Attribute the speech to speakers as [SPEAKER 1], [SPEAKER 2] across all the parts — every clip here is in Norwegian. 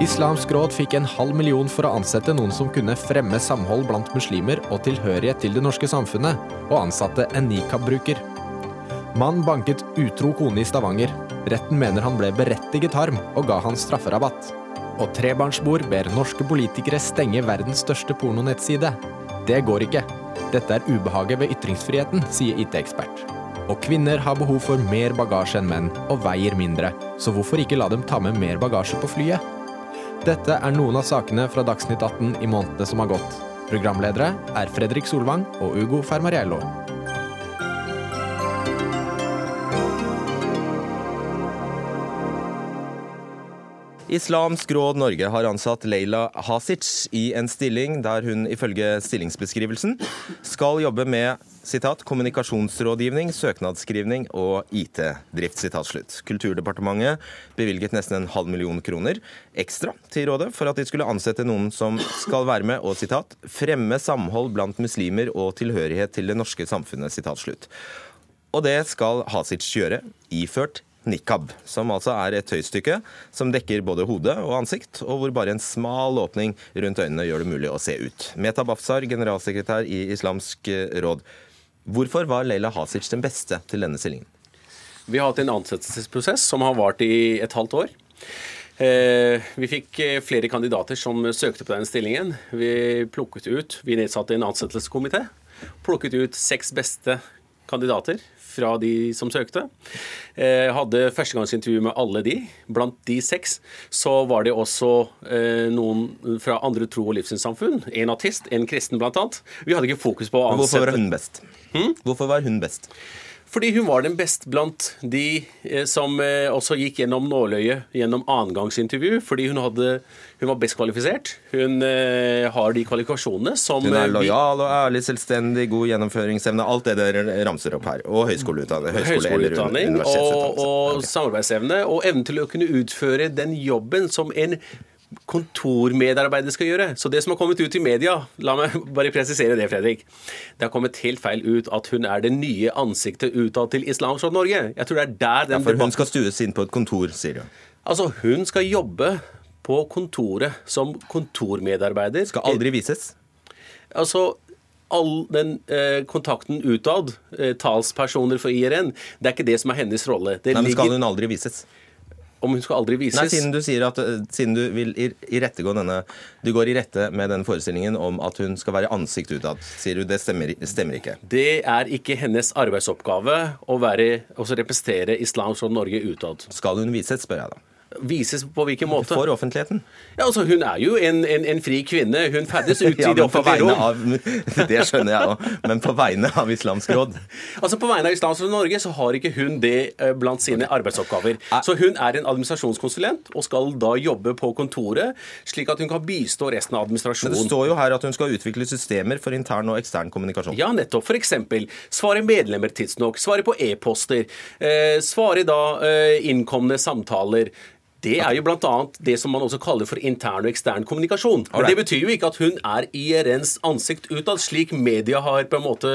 [SPEAKER 1] Islamsk råd fikk en halv million for å ansette noen som kunne fremme samhold blant muslimer og tilhørighet til det norske samfunnet, og ansatte en nikab-bruker. Mann banket utro kone i Stavanger. Retten mener han ble berettiget harm og ga han strafferabatt. Og trebarnsmor ber norske politikere stenge verdens største pornonettside. Det går ikke. Dette er ubehaget ved ytringsfriheten, sier IT-ekspert. Og kvinner har behov for mer bagasje enn menn, og veier mindre, så hvorfor ikke la dem ta med mer bagasje på flyet? Dette er noen av sakene fra Dagsnytt 18 i månedene som har gått. Programledere er Fredrik Solvang og Ugo Fermariello.
[SPEAKER 2] Islamsk Råd Norge har ansatt Leila Hasic i en stilling der hun ifølge stillingsbeskrivelsen skal jobbe med sitat, kommunikasjonsrådgivning, søknadsskrivning og IT-drift. sitat slutt. Kulturdepartementet bevilget nesten en halv million kroner ekstra til rådet for at de skulle ansette noen som skal være med og sitat, fremme samhold blant muslimer og tilhørighet til det norske samfunnet. sitat slutt. Og det skal Hasic gjøre, iført nikab, som altså er et tøystykke som dekker både hode og ansikt, og hvor bare en smal åpning rundt øynene gjør det mulig å se ut. Meta Bafsar, generalsekretær i Islamsk råd. Hvorfor var Leila Hasic den beste til denne stillingen?
[SPEAKER 3] Vi har hatt en ansettelsesprosess som har vart i et halvt år. Eh, vi fikk eh, flere kandidater som søkte på den stillingen. Vi plukket ut, vi nedsatte en ansettelseskomité. Plukket ut seks beste kandidater fra de som søkte. Eh, hadde førstegangsintervju med alle de. Blant de seks så var det også eh, noen fra andre tro- og livssynssamfunn. En artist, en kristen annet. Vi hadde ikke fokus på å ansette
[SPEAKER 2] Hvorfor var hun best? Hmm? Hvorfor var hun best?
[SPEAKER 3] Fordi hun var den beste blant de eh, som eh, også gikk gjennom nåløyet gjennom annengangsintervju. Fordi hun, hadde, hun var best kvalifisert. Hun eh, har de kvalifikasjonene som
[SPEAKER 2] Hun er lojal og ærlig, selvstendig, god gjennomføringsevne. Alt det dere ramser opp her. Og høyskoleutdanning.
[SPEAKER 3] Høyskole høyskoleutdanning og, og samarbeidsevne. Og evnen til å kunne utføre den jobben som en kontormedarbeider skal gjøre. Så det som har kommet ut i media, la meg bare presisere det, Fredrik. Det har kommet helt feil ut at hun er det nye ansiktet utad til Islamsk Råd Norge. Jeg tror det er der den
[SPEAKER 2] ja, For hun skal stues inn på et kontor, sier du?
[SPEAKER 3] Altså, hun skal jobbe på kontoret som kontormedarbeider.
[SPEAKER 2] Skal aldri vises?
[SPEAKER 3] Altså, all den eh, kontakten utad, eh, talspersoner for IRN, det er ikke det som er hennes rolle.
[SPEAKER 2] Det Nei, men Skal hun aldri vises?
[SPEAKER 3] Om hun skal aldri vises.
[SPEAKER 2] Nei, Siden du sier at eh, siden du vil i, i rette gå denne Du går i rette med denne forestillingen om at hun skal være ansikt utad. Sier du det stemmer, stemmer, ikke?
[SPEAKER 3] Det er ikke hennes arbeidsoppgave å være, representere islam som Norge utad.
[SPEAKER 2] Skal hun vises, spør jeg da.
[SPEAKER 3] Vises på hvilken måte?
[SPEAKER 2] For offentligheten.
[SPEAKER 3] Ja, altså Hun er jo en, en, en fri kvinne. Hun ferdes ut ja, i det offentlige rom.
[SPEAKER 2] Av, det skjønner jeg òg, men på vegne av Islamsk Råd?
[SPEAKER 3] Altså På vegne av Islamsk Råd Norge så har ikke hun det eh, blant sine arbeidsoppgaver. Så hun er en administrasjonskonsulent og skal da jobbe på kontoret, slik at hun kan bistå resten av administrasjonen.
[SPEAKER 2] Men Det står jo her at hun skal utvikle systemer for intern og ekstern kommunikasjon.
[SPEAKER 3] Ja, nettopp. F.eks. svare medlemmer tidsnok, svare på e-poster, eh, svare da eh, innkomne samtaler. Det er jo bl.a. det som man også kaller for intern og ekstern kommunikasjon. Men det betyr jo ikke at hun er IRNs ansikt utad, slik media har på en måte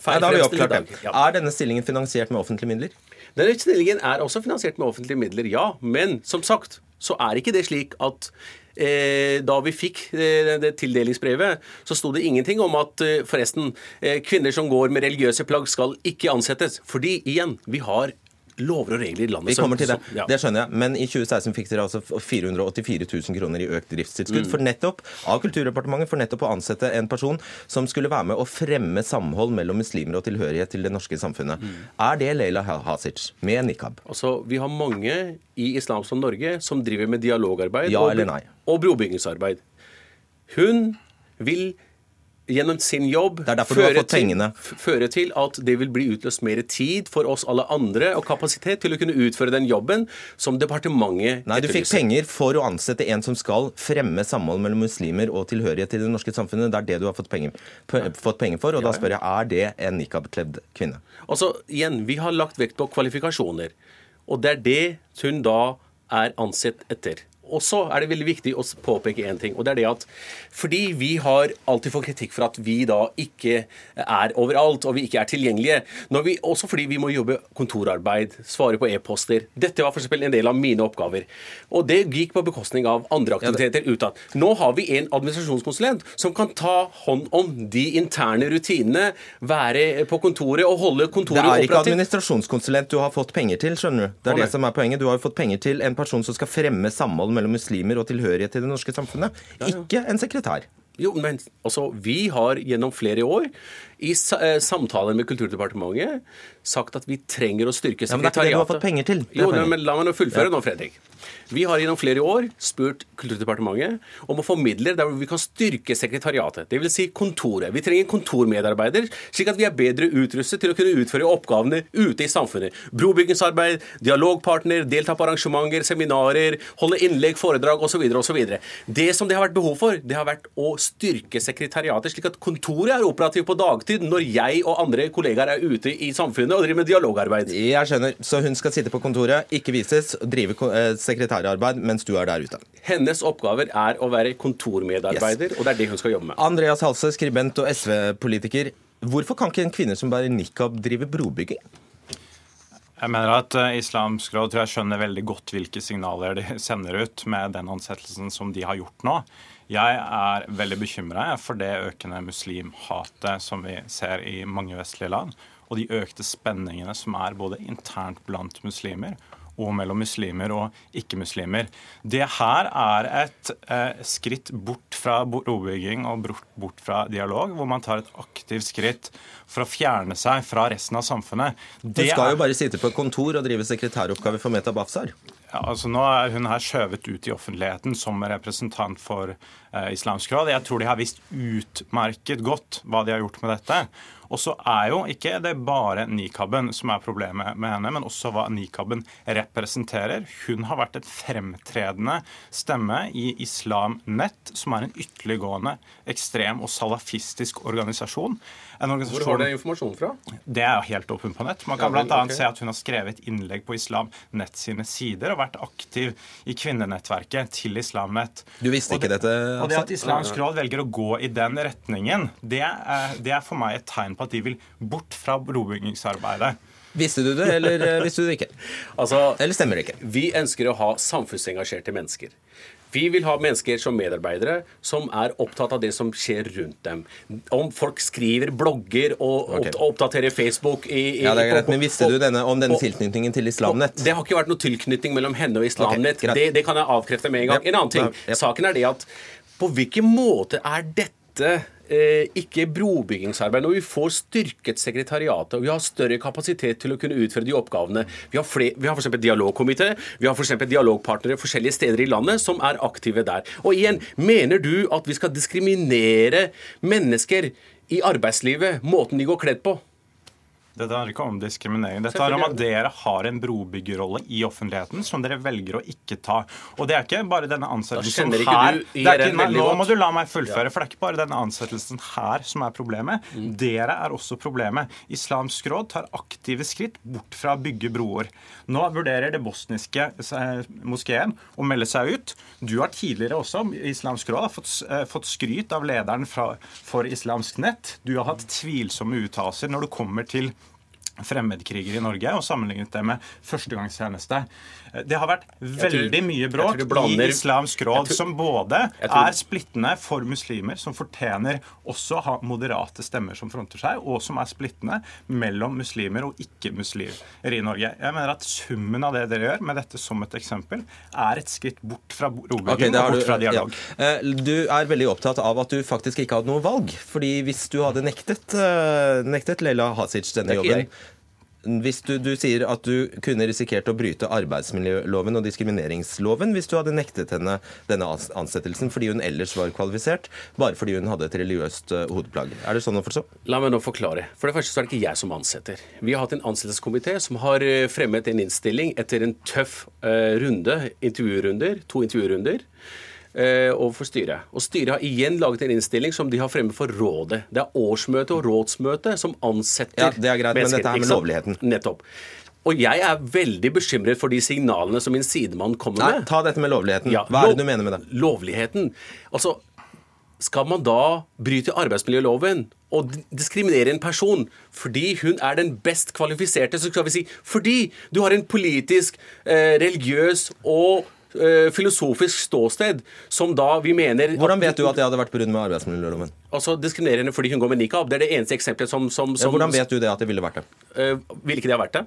[SPEAKER 2] feil fremstilt. Ja. Er denne stillingen finansiert med offentlige midler?
[SPEAKER 3] Denne stillingen er også finansiert med offentlige midler, ja. Men som sagt så er ikke det slik at eh, da vi fikk eh, det tildelingsbrevet, så sto det ingenting om at eh, forresten, eh, kvinner som går med religiøse plagg skal ikke ansettes. Fordi igjen, vi har lover og regler i landet.
[SPEAKER 2] Vi kommer til det. Ja. Det skjønner jeg. Men i 2016 fikk dere altså 484 000 kroner i økt driftstilskudd mm. for nettopp av Kulturdepartementet for nettopp å ansette en person som skulle være med å fremme samhold mellom muslimer og tilhørighet til det norske samfunnet. Mm. Er det Leila Hasic med nikab?
[SPEAKER 3] Altså, Vi har mange i Islam som Norge som driver med dialogarbeid
[SPEAKER 2] ja, og,
[SPEAKER 3] og brobyggingsarbeid. Hun vil gjennom sin jobb
[SPEAKER 2] føre til,
[SPEAKER 3] føre til, at det vil bli utløst mer tid for oss alle andre og kapasitet til å kunne utføre den jobben som departementet
[SPEAKER 2] Nei, du fikk penger for å ansette en som skal fremme samhold mellom muslimer og tilhørighet til det norske samfunnet. Det er det du har fått penger, fått penger for. Og da spør jeg, er det en nikab-kledd kvinne?
[SPEAKER 3] Altså, igjen, vi har lagt vekt på kvalifikasjoner. Og det er det hun da er ansett etter. Også er det veldig viktig å påpeke én ting. og det er det at Fordi vi har alltid fått kritikk for at vi da ikke er overalt og vi ikke er tilgjengelige. Vi, også fordi vi må jobbe kontorarbeid, svare på e-poster. Dette var for en del av mine oppgaver. Og det gikk på bekostning av andre aktiviteter utad. Nå har vi en administrasjonskonsulent som kan ta hånd om de interne rutinene, være på kontoret og holde kontoret
[SPEAKER 2] operativt. Det er ikke administrasjonskonsulent du har fått penger til, skjønner du. Det er det som er poenget. Du har jo fått penger til en person som skal fremme samhold mellom muslimer og tilhørighet til det norske samfunnet. Ikke en sekretær.
[SPEAKER 3] Jo, men altså, Vi har gjennom flere år i eh, samtaler med Kulturdepartementet sagt at vi trenger å styrke sekretariatet. Ja, men det er ikke det
[SPEAKER 2] du har fått penger til.
[SPEAKER 3] Jo, men La meg nå fullføre ja. nå, Fredrik. Vi har gjennom flere år spurt Kulturdepartementet om å få midler der vi kan styrke sekretariatet, dvs. Si kontoret. Vi trenger en kontormedarbeider, slik at vi er bedre utrustet til å kunne utføre oppgavene ute i samfunnet. Brobyggingsarbeid, dialogpartner, delta på arrangementer, seminarer, holde innlegg, foredrag osv. osv. Det som det har vært behov for, det har vært å styrke sekretariatet, slik at kontoret er operativt på dagtid når jeg og andre kollegaer er ute i samfunnet og driver med dialogarbeid.
[SPEAKER 2] Jeg skjønner. Så hun skal sitte på kontoret, ikke vises, drive eh, sekretærarbeid mens du er der ute.
[SPEAKER 3] Hennes oppgaver er å være kontormedarbeider, yes. og det er det hun skal jobbe med.
[SPEAKER 2] Andreas Halse, skribent og SV-politiker. Hvorfor kan ikke en kvinne som bærer nikab, drive brobygging?
[SPEAKER 4] Jeg mener at uh, Islamsk råd tror jeg skjønner veldig godt hvilke signaler de sender ut med den ansettelsen som de har gjort nå. Jeg er veldig bekymra for det økende muslimhatet som vi ser i mange vestlige land, og de økte spenningene som er både internt blant muslimer og mellom muslimer og ikke-muslimer. Det her er et eh, skritt bort fra brobygging og bort fra dialog, hvor man tar et aktivt skritt for å fjerne seg fra resten av samfunnet.
[SPEAKER 2] Det du skal jo bare sitte på et kontor og drive sekretæroppgaver for Meta Bafsar.
[SPEAKER 4] Ja, altså Nå er hun her skjøvet ut i offentligheten som representant for eh, Islamsk råd. Jeg tror de har visst utmerket godt hva de har gjort med dette. Og så er jo ikke det bare nikaben som er problemet med henne, men også hva nikaben representerer. Hun har vært et fremtredende stemme i Islam Nett, som er en ytterliggående, ekstrem og salafistisk organisasjon.
[SPEAKER 3] Organisasjon Hvor har du informasjonen fra?
[SPEAKER 4] Det er jo helt åpent på nett. Man kan ja, bl.a. Okay. se at hun har skrevet innlegg på Islam Nett sine sider og vært aktiv i kvinnenettverket til Islam Nett.
[SPEAKER 2] Du visste ikke
[SPEAKER 4] det,
[SPEAKER 2] dette?
[SPEAKER 4] Og det at Islamsk råd velger å gå i den retningen, det er, det er for meg et tegn på på at de vil bort fra brobyggingsarbeidet.
[SPEAKER 2] Visste du det, eller eh, visste du det ikke? Altså, eller stemmer det ikke?
[SPEAKER 3] Vi ønsker å ha samfunnsengasjerte mennesker. Vi vil ha mennesker som medarbeidere som er opptatt av det som skjer rundt dem. Om folk skriver blogger og okay. oppdaterer Facebook i,
[SPEAKER 2] i, Ja, det er greit, på, Men visste du denne, om denne tilknytningen til Islamnett?
[SPEAKER 3] Det har ikke vært noe tilknytning mellom henne og Islamnett. Okay, det, det, kan jeg avkrefte med en gang. En annen ting. Saken er det at på hvilken måte er dette ikke brobyggingsarbeid. Når vi får styrket sekretariatet og vi har større kapasitet til å kunne utføre de oppgavene Vi har, flere, vi har f.eks. dialogkomité, vi har f.eks. dialogpartnere forskjellige steder i landet som er aktive der. Og igjen, mener du at vi skal diskriminere mennesker i arbeidslivet, måten de går kledd på?
[SPEAKER 4] Dette handler ikke om diskriminering. Dette handler om at dere har en brobyggerrolle i offentligheten som dere velger å ikke ta. Og det er ikke bare denne ansettelsen her ikke, nei, Nå må du la meg fullføre, for det er ikke bare denne ansettelsen her som er problemet. Mm. Dere er også problemet. Islamsk råd tar aktive skritt bort fra å bygge broer. Nå vurderer det bosniske eh, moskeen å melde seg ut. Du har tidligere også, Islamsk råd, har fått, eh, fått skryt av lederen fra, for Islamsk nett. Du har hatt tvilsomme uttalelser når det kommer til fremmedkrigere i Norge og sammenlignet det med førstegangstjeneste. Det har vært veldig tror, mye bråk blander, i Islamsk råd, tror, som både tror, er splittende for muslimer, som fortjener også å ha moderate stemmer som fronter seg, og som er splittende mellom muslimer og ikke-muslimer i Norge. Jeg mener at summen av det dere gjør, med dette som et eksempel, er et skritt bort fra robygging okay, og bort fra dialog.
[SPEAKER 2] Ja. Eh, du er veldig opptatt av at du faktisk ikke hadde noe valg. fordi hvis du hadde nektet, eh, nektet Leila Hasic denne jobben hvis du, du, sier at du kunne risikert å bryte arbeidsmiljøloven og diskrimineringsloven hvis du hadde nektet henne denne ansettelsen fordi hun ellers var kvalifisert, bare fordi hun hadde et religiøst uh, hodeplagg. Er det sånn å forstå?
[SPEAKER 3] La meg nå forklare. For det første så er det ikke jeg som ansetter. Vi har hatt en ansettelseskomité som har eh, fremmet en innstilling etter en tøff uh, runde, intervjurunder, to intervjurunder eh, overfor styret. Og styret har igjen laget en innstilling som de har fremmet for rådet. Det er årsmøte og rådsmøte som ansetter mennesker.
[SPEAKER 2] Ja, Det er greit, men dette er med lovligheten.
[SPEAKER 3] Nettopp. Og jeg er veldig bekymret for de signalene som min sidemann kommer med.
[SPEAKER 2] Nei, Ta dette med lovligheten. Ja, Hva er det du mener med det?
[SPEAKER 3] Lovligheten. Altså, skal man da bryte arbeidsmiljøloven og diskriminere en person fordi hun er den best kvalifiserte, så skal vi si fordi du har en politisk, eh, religiøs og eh, filosofisk ståsted som da vi mener
[SPEAKER 2] Hvordan vet du at det hadde vært brudd med arbeidsmiljøloven?
[SPEAKER 3] Altså Diskriminerende fordi hun går med nikab. Det er det eneste eksempelet som, som, som
[SPEAKER 2] ja, Hvordan vet du det at det ville vært det?
[SPEAKER 3] Uh, ville ikke det ha vært det?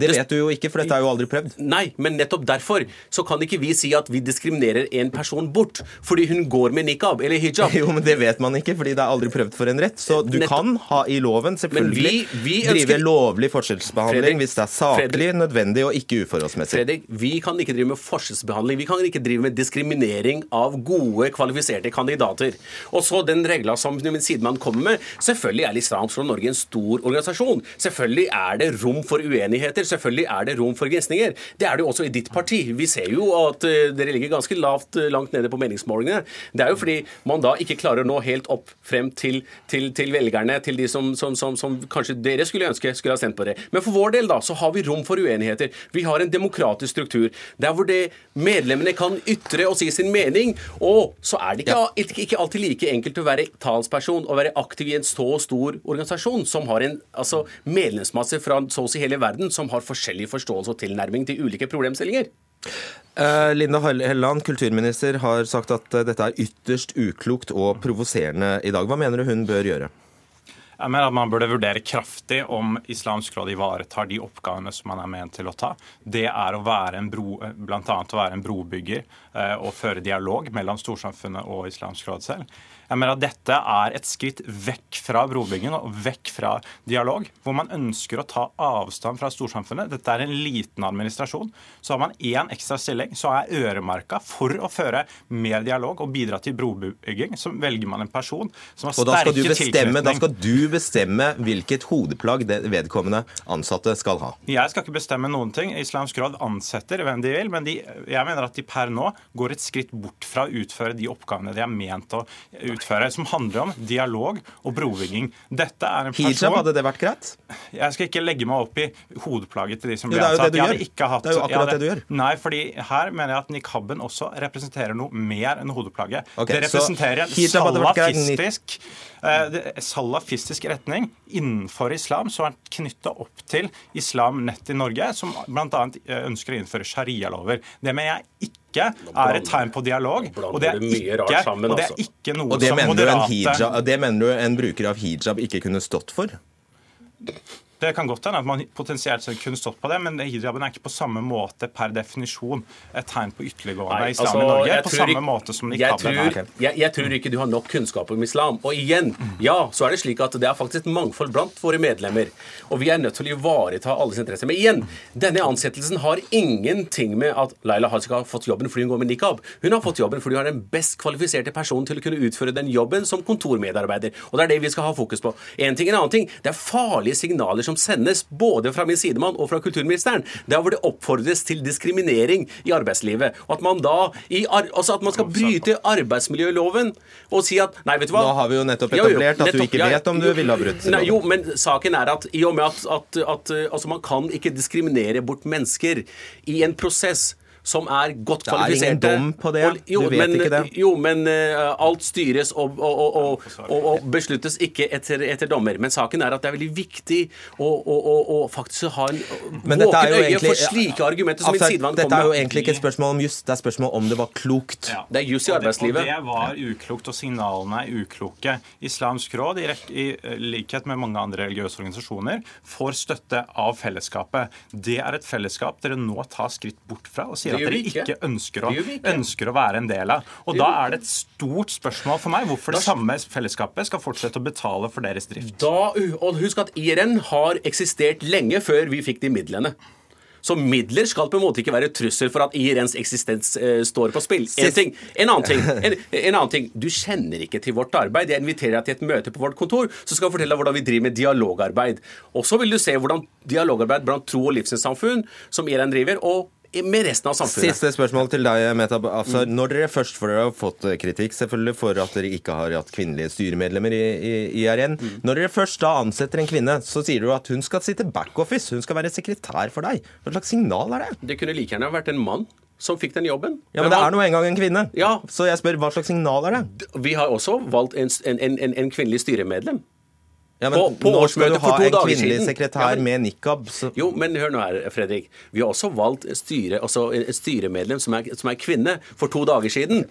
[SPEAKER 2] Det vet du jo ikke, for dette er jo aldri prøvd.
[SPEAKER 3] Nei, men nettopp derfor så kan ikke vi si at vi diskriminerer en person bort fordi hun går med nikab eller hijab.
[SPEAKER 2] Jo, men det vet man ikke, fordi det er aldri prøvd for en rett. Så du nettopp. kan ha i loven selvfølgelig vi, vi ønsker... drive lovlig forskjellsbehandling Fredrik, hvis det er saklig, Fredrik, nødvendig og ikke uforholdsmessig.
[SPEAKER 3] Fredrik, vi kan ikke drive med forskjellsbehandling. Vi kan ikke drive med diskriminering av gode, kvalifiserte kandidater. Og så den regla som min sidemann kommer med. Selvfølgelig er Islamsk Norge en stor organisasjon. Selvfølgelig er det rom for uenigheter selvfølgelig er det rom for gnisninger. Det er det jo også i ditt parti. Vi ser jo at eh, dere ligger ganske lavt eh, langt nede på meningsmålingene. Det er jo fordi man da ikke klarer å nå helt opp frem til, til, til velgerne, til de som, som, som, som, kanskje dere skulle ønske skulle ha stemt på det. Men for vår del da, så har vi rom for uenigheter. Vi har en demokratisk struktur der hvor det medlemmene kan ytre og si sin mening. Og så er det ikke, ikke, ikke alltid like enkelt å være talsperson og være aktiv i en så stor organisasjon som har en altså, medlemsmasse fra så å si hele verden som har forskjellig forståelse og tilnærming til ulike problemstillinger.
[SPEAKER 2] Uh, Linda Helleland, kulturminister, har sagt at uh, dette er ytterst uklokt og provoserende i dag. Hva mener du hun bør gjøre?
[SPEAKER 4] Jeg mener at Man burde vurdere kraftig om Islamsk råd ivaretar de oppgavene som man er ment til å ta. Det er å være en bro, blant annet å være en brobygger uh, og føre dialog mellom storsamfunnet og Islamsk råd selv. Jeg mener at Dette er et skritt vekk fra brobygging og vekk fra dialog, hvor man ønsker å ta avstand fra storsamfunnet. Dette er en liten administrasjon. Så har man én ekstra stilling, så er øremerka for å føre mer dialog og bidra til brobygging. Så velger man en person som har sterke tilknytning.
[SPEAKER 2] Da skal du bestemme hvilket hodeplagg det vedkommende ansatte skal ha.
[SPEAKER 4] Jeg skal ikke bestemme noen ting. Islamsk råd ansetter hvem de vil, men de, jeg mener at de per nå går et skritt bort fra å utføre de oppgavene de er ment å utføre utføre, som handler om dialog og brobygging. Dette er en person...
[SPEAKER 2] Hijab, hadde det vært greit?
[SPEAKER 4] Jeg skal ikke legge meg opp i hodeplaget til de som
[SPEAKER 2] blir
[SPEAKER 4] ansatt.
[SPEAKER 2] Det er jo det du gjør. Hatt, det er jo akkurat det du gjør.
[SPEAKER 4] Nei, fordi her mener jeg at nikaben også representerer noe mer enn hodeplagget. Okay, det representerer en salafistisk salafistisk retning innenfor islam som er knytta opp til Islam Nett i Norge, som bl.a. Eh, ønsker å innføre sharialover. Det mener jeg ikke er et tegn på dialog. Og det er ikke, og det er altså. ikke noe som moderate
[SPEAKER 2] hijab, Det mener du en bruker av hijab ikke kunne stått for?
[SPEAKER 4] Det kan godt hende at man potensielt sett kunne stått på det, men hijaben er ikke på samme måte per definisjon et tegn på ytterliggående islam altså, i Norge. på samme måte som nikaben
[SPEAKER 3] er. Jeg, jeg, tror ikke du har nok kunnskap om islam. Og igjen, ja, så er det slik at det er faktisk et mangfold blant våre medlemmer. Og vi er nødt til å ivareta alles interesser. Men igjen, denne ansettelsen har ingenting med at Laila Hajika har fått jobben fordi hun går med nikab. Hun har fått jobben fordi hun er den best kvalifiserte personen til å kunne utføre den jobben som kontormedarbeider. Og det er det vi skal ha fokus på. En ting, en annen ting. Det er farlige signaler som sendes både fra min sidemann og fra kulturministeren, der hvor det oppfordres til diskriminering i arbeidslivet. Og at man da altså at man skal bryte arbeidsmiljøloven og si at Nei, vet du hva
[SPEAKER 2] Nå har vi jo nettopp etablert at du ikke vet om du ville ha brutt
[SPEAKER 3] loven. Jo, men saken er at i og med at, at, at altså man kan ikke diskriminere bort mennesker i en prosess som er godt kvalifiserte.
[SPEAKER 2] Det er ingen dom på det. Og, jo, du vet
[SPEAKER 3] men,
[SPEAKER 2] ikke det.
[SPEAKER 3] Jo, men uh, alt styres og, og, og, besluttes ikke etter, etter, dommer. Men saken er at det er veldig viktig å, faktisk ha en våken øye egentlig, for slike argumenter som min sidemann
[SPEAKER 2] kommer med. Dette er jo egentlig ikke et spørsmål om juss, det er et spørsmål om det var klokt. Ja.
[SPEAKER 3] Det er juss i arbeidslivet.
[SPEAKER 4] Og det, var uklokt, og signalene er ukloke. Islamsk råd, i, i likhet med mange andre religiøse organisasjoner, får støtte av fellesskapet. Det er et fellesskap dere nå tar skritt bort fra og sier at dere ikke ønsker å, ønsker å, være en del av. Og Da er det et stort spørsmål for meg hvorfor det samme fellesskapet skal fortsette å betale for deres drift.
[SPEAKER 3] Da, og Husk at IRN har eksistert lenge før vi fikk de midlene. Så midler skal på en måte ikke være trussel for at IRNs eksistens eh, står på spill. En, ting. En, annen ting. En, en, annen ting. Du kjenner ikke til vårt arbeid. Jeg inviterer deg til et møte på vårt kontor, så skal jeg fortelle deg hvordan vi driver med dialogarbeid. Og så vil du se hvordan dialogarbeid blant tro- og livssynssamfunn, som IRN driver, og med resten av samfunnet.
[SPEAKER 2] Siste spørsmål til deg, Meta Afsar. mm. Når dere først for dere har fått eh, kritikk selvfølgelig for at dere ikke har hatt kvinnelige styremedlemmer i, i, i IRN mm. Når dere først da ansetter en kvinne, så sier du at hun skal sitte backoffice, hun skal være sekretær for deg. Hva slags signal er det?
[SPEAKER 3] Det kunne like gjerne vært en mann som fikk den jobben.
[SPEAKER 2] Ja, Men det er nå engang en kvinne. Ja. Så jeg spør, hva slags signal er det?
[SPEAKER 3] Vi har også valgt en, en, en, en kvinnelig styremedlem.
[SPEAKER 2] Ja, men på, på Nå skal du ha en kvinnelig sekretær ja, men, med nikab. Så.
[SPEAKER 3] Jo, men hør nå her, Fredrik. Vi har også valgt styre, også et styremedlem som er, som er kvinne, for to dager siden.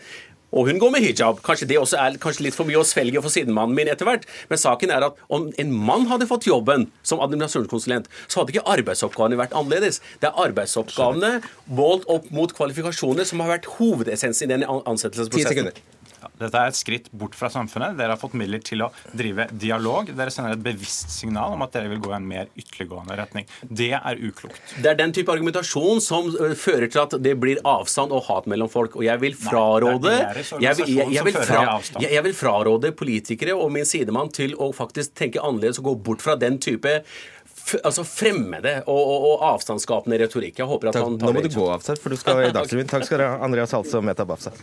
[SPEAKER 3] Og hun går med hijab. Kanskje det også er kanskje litt for mye å svelge for sidemannen min etter hvert. Men saken er at om en mann hadde fått jobben som administrasjonskonsulent, så hadde ikke arbeidsoppgavene vært annerledes. Det er arbeidsoppgavene målt opp mot kvalifikasjoner som har vært hovedessensen i den ansettelsesprosessen. 10 sekunder.
[SPEAKER 4] Dette er et skritt bort fra samfunnet. Dere har fått midler til å drive dialog. Dere sender et bevisst signal om at dere vil gå i en mer ytterliggående retning. Det er uklokt.
[SPEAKER 3] Det er den type argumentasjon som fører til at det blir avstand og hat mellom folk. Og jeg vil fraråde jeg, vil, jeg, jeg, vil fra, jeg, vil fraråde politikere og min sidemann til å faktisk tenke annerledes og gå bort fra den type altså fremmede og, og, og, avstandsskapende retorikk. Jeg håper at
[SPEAKER 2] Takk, han tar Nå må du gå av, for du skal i Dagsrevyen. Takk skal du ha, Andreas Halse og Meta Bafsa.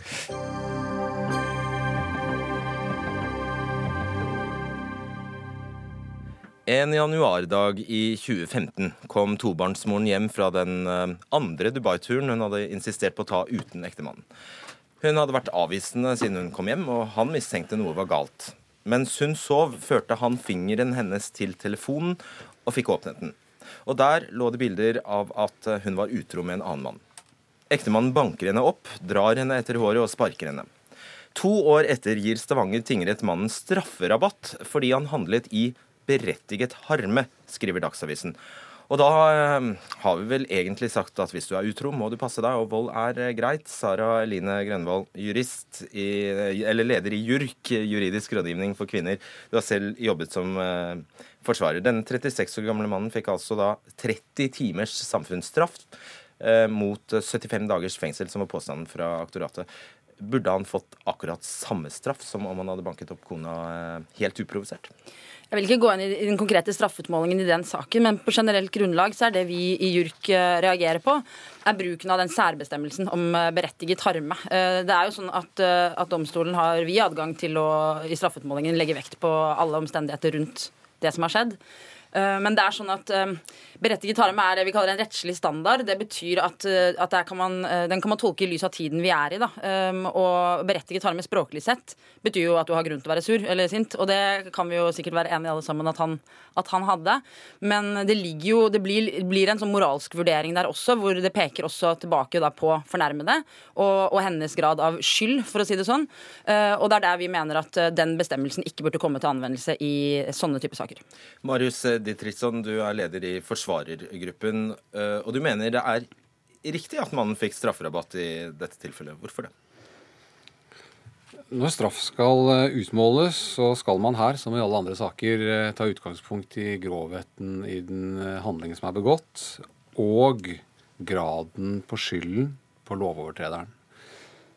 [SPEAKER 2] En januardag i 2015 kom tobarnsmoren hjem fra den eh, andre Dubai-turen hun hadde insistert på å ta uten ektemannen. Hun hadde vært avvisende siden hun kom hjem, og han mistenkte noe var galt. Mens hun sov, førte han fingeren hennes til telefonen og fikk åpnet den. Og der lå det bilder av at hun var utro med en annen mann. Ektemannen banker henne opp, drar henne etter håret og sparker henne. To år etter gir Stavanger tingrett mannen strafferabatt fordi han handlet i berettiget harme, skriver Dagsavisen. Og da eh, har vi vel egentlig sagt at hvis du er utro, må du passe deg, og vold er eh, greit. Sara Eline Grønvold, jurist i, eller leder i JURK, juridisk rådgivning for kvinner. Du har selv jobbet som eh, forsvarer. Denne 36 år gamle mannen fikk altså da 30 timers samfunnsstraff eh, mot 75 dagers fengsel, som var påstanden fra aktoratet. Burde han fått akkurat samme straff som om han hadde banket opp kona eh, helt uprovosert?
[SPEAKER 5] Jeg vil ikke gå inn i den konkrete straffeutmålingen i den saken, men på generelt grunnlag så er det vi i JURK eh, reagerer på, er bruken av den særbestemmelsen om eh, berettiget harme. Eh, det er jo sånn at, at domstolen har vi adgang til å i straffeutmålingen legge vekt på alle omstendigheter rundt det som har skjedd. Men det er sånn at Berettiget harem er det vi kaller en rettslig standard. Det betyr at, at kan man, den kan man tolke i lys av tiden vi er i. Da. Og berettiget harem språklig sett betyr jo at du har grunn til å være sur eller sint. Og det kan vi jo sikkert være enige alle sammen at han, at han hadde. Men det jo, det blir, blir, en sånn moralsk vurdering der også, hvor det peker også tilbake på fornærmede og, og, hennes grad av skyld, for å si det sånn. Eh, og det er der vi mener at eh, den bestemmelsen ikke burde komme til anvendelse i sånne typer saker.
[SPEAKER 2] Marius Ditritzson, du er leder i forsvarergruppen, eh, og du mener det er riktig at mannen fikk strafferabatt i dette tilfellet. Hvorfor det?
[SPEAKER 6] Når straff skal eh, utmåles, så skal man her, som i alle andre saker, eh, ta utgangspunkt i grovheten i den handlingen som er begått, og graden på skylden på lovovertrederen.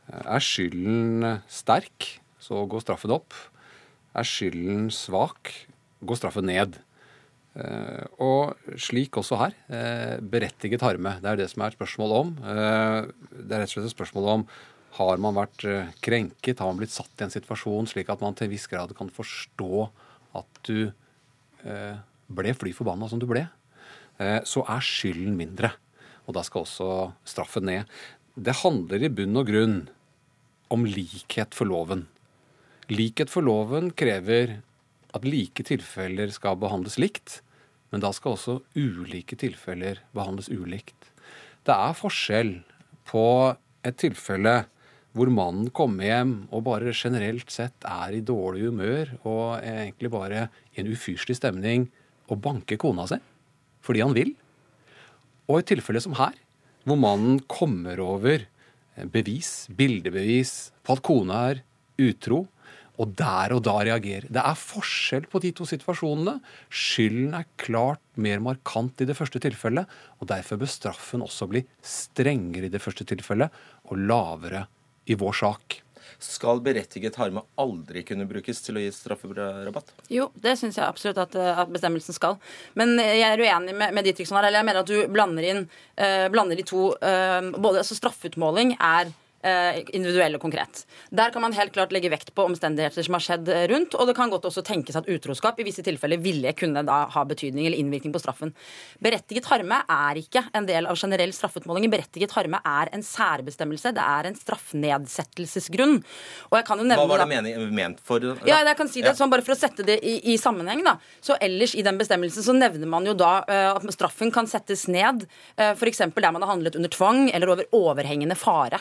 [SPEAKER 6] Er skylden sterk, så går straffen opp. Er skylden svak, går straffen ned. Og slik også her. Berettiget harme. Det er det som er et spørsmål om. Det er rett og slett et spørsmål om har man vært eh, krenket? Har man blitt satt i en situasjon slik at man til en viss grad kan forstå at du eh, ble fly forbanna som du ble? Eh, så er skylden mindre. Og da skal også straffen ned. Det handler i bunn og grunn om likhet for loven. Likhet for loven krever at like tilfeller skal behandles likt, men da skal også ulike tilfeller behandles ulikt. Det er forskjell på et tilfelle hvor mannen kommer hjem og bare generelt sett er i dårlig humør og egentlig bare i en ufyselig stemning og banker kona si fordi han vil. Og i tilfelle som her, hvor mannen kommer over bevis, bildebevis på at kona er utro, og der og da reagerer. Det er forskjell på de to situasjonene. Skylden er klart mer markant i det første tilfellet, og derfor bør straffen også bli strengere i det første tilfellet og lavere i vår sak.
[SPEAKER 2] Skal berettiget harme aldri kunne brukes til å gi strafferabatt?
[SPEAKER 5] Jo, det syns jeg absolutt at, at, bestemmelsen skal. Men jeg er uenig med, med Didriksson her. Eller jeg mener at du blander inn uh, blander de to uh, både, altså Straffeutmåling er Eh, individuell og konkret. Der kan man helt klart legge vekt på omstendigheter som har skjedd eh, rundt, og det kan godt også tenkes at utroskap i visse tilfeller ville kunne da ha betydning eller innvirkning på straffen. Berettiget harme er ikke en del av generell straffeutmåling. Berettiget harme er en særbestemmelse. Det er en straffnedsettelsesgrunn. Og jeg kan jo nevne
[SPEAKER 2] Hva var det mening, ment for? Da?
[SPEAKER 5] Ja, jeg kan si det sånn bare for å sette det i, i, sammenheng. da. Så ellers i den bestemmelsen så nevner man jo da uh, at straffen kan settes ned, uh, f.eks. der man har handlet under tvang eller over overhengende fare.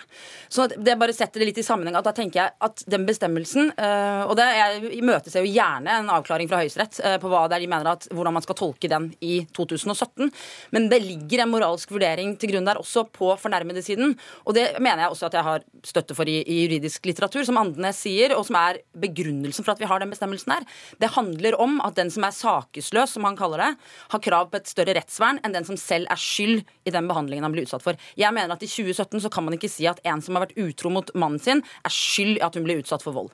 [SPEAKER 5] Så det bare setter det litt i sammenheng. at Da tenker jeg at den bestemmelsen eh, Og det, jeg imøteser jo gjerne en avklaring fra Høyesterett eh, på hva det er de mener at, hvordan man skal tolke den i 2017. Men det ligger en moralsk vurdering til grunn der også på fornærmede siden. Og det mener jeg også at jeg har støtte for i, i juridisk litteratur, som Andenes sier, og som er begrunnelsen for at vi har den bestemmelsen her. Det handler om at den som er sakesløs, som han kaller det, har krav på et større rettsvern enn den som selv er skyld i den behandlingen han blir utsatt for. Jeg mener at i 2017 så kan man ikke si at en som har vært utro mot mannen sin, er skyld i at hun blir utsatt for vold.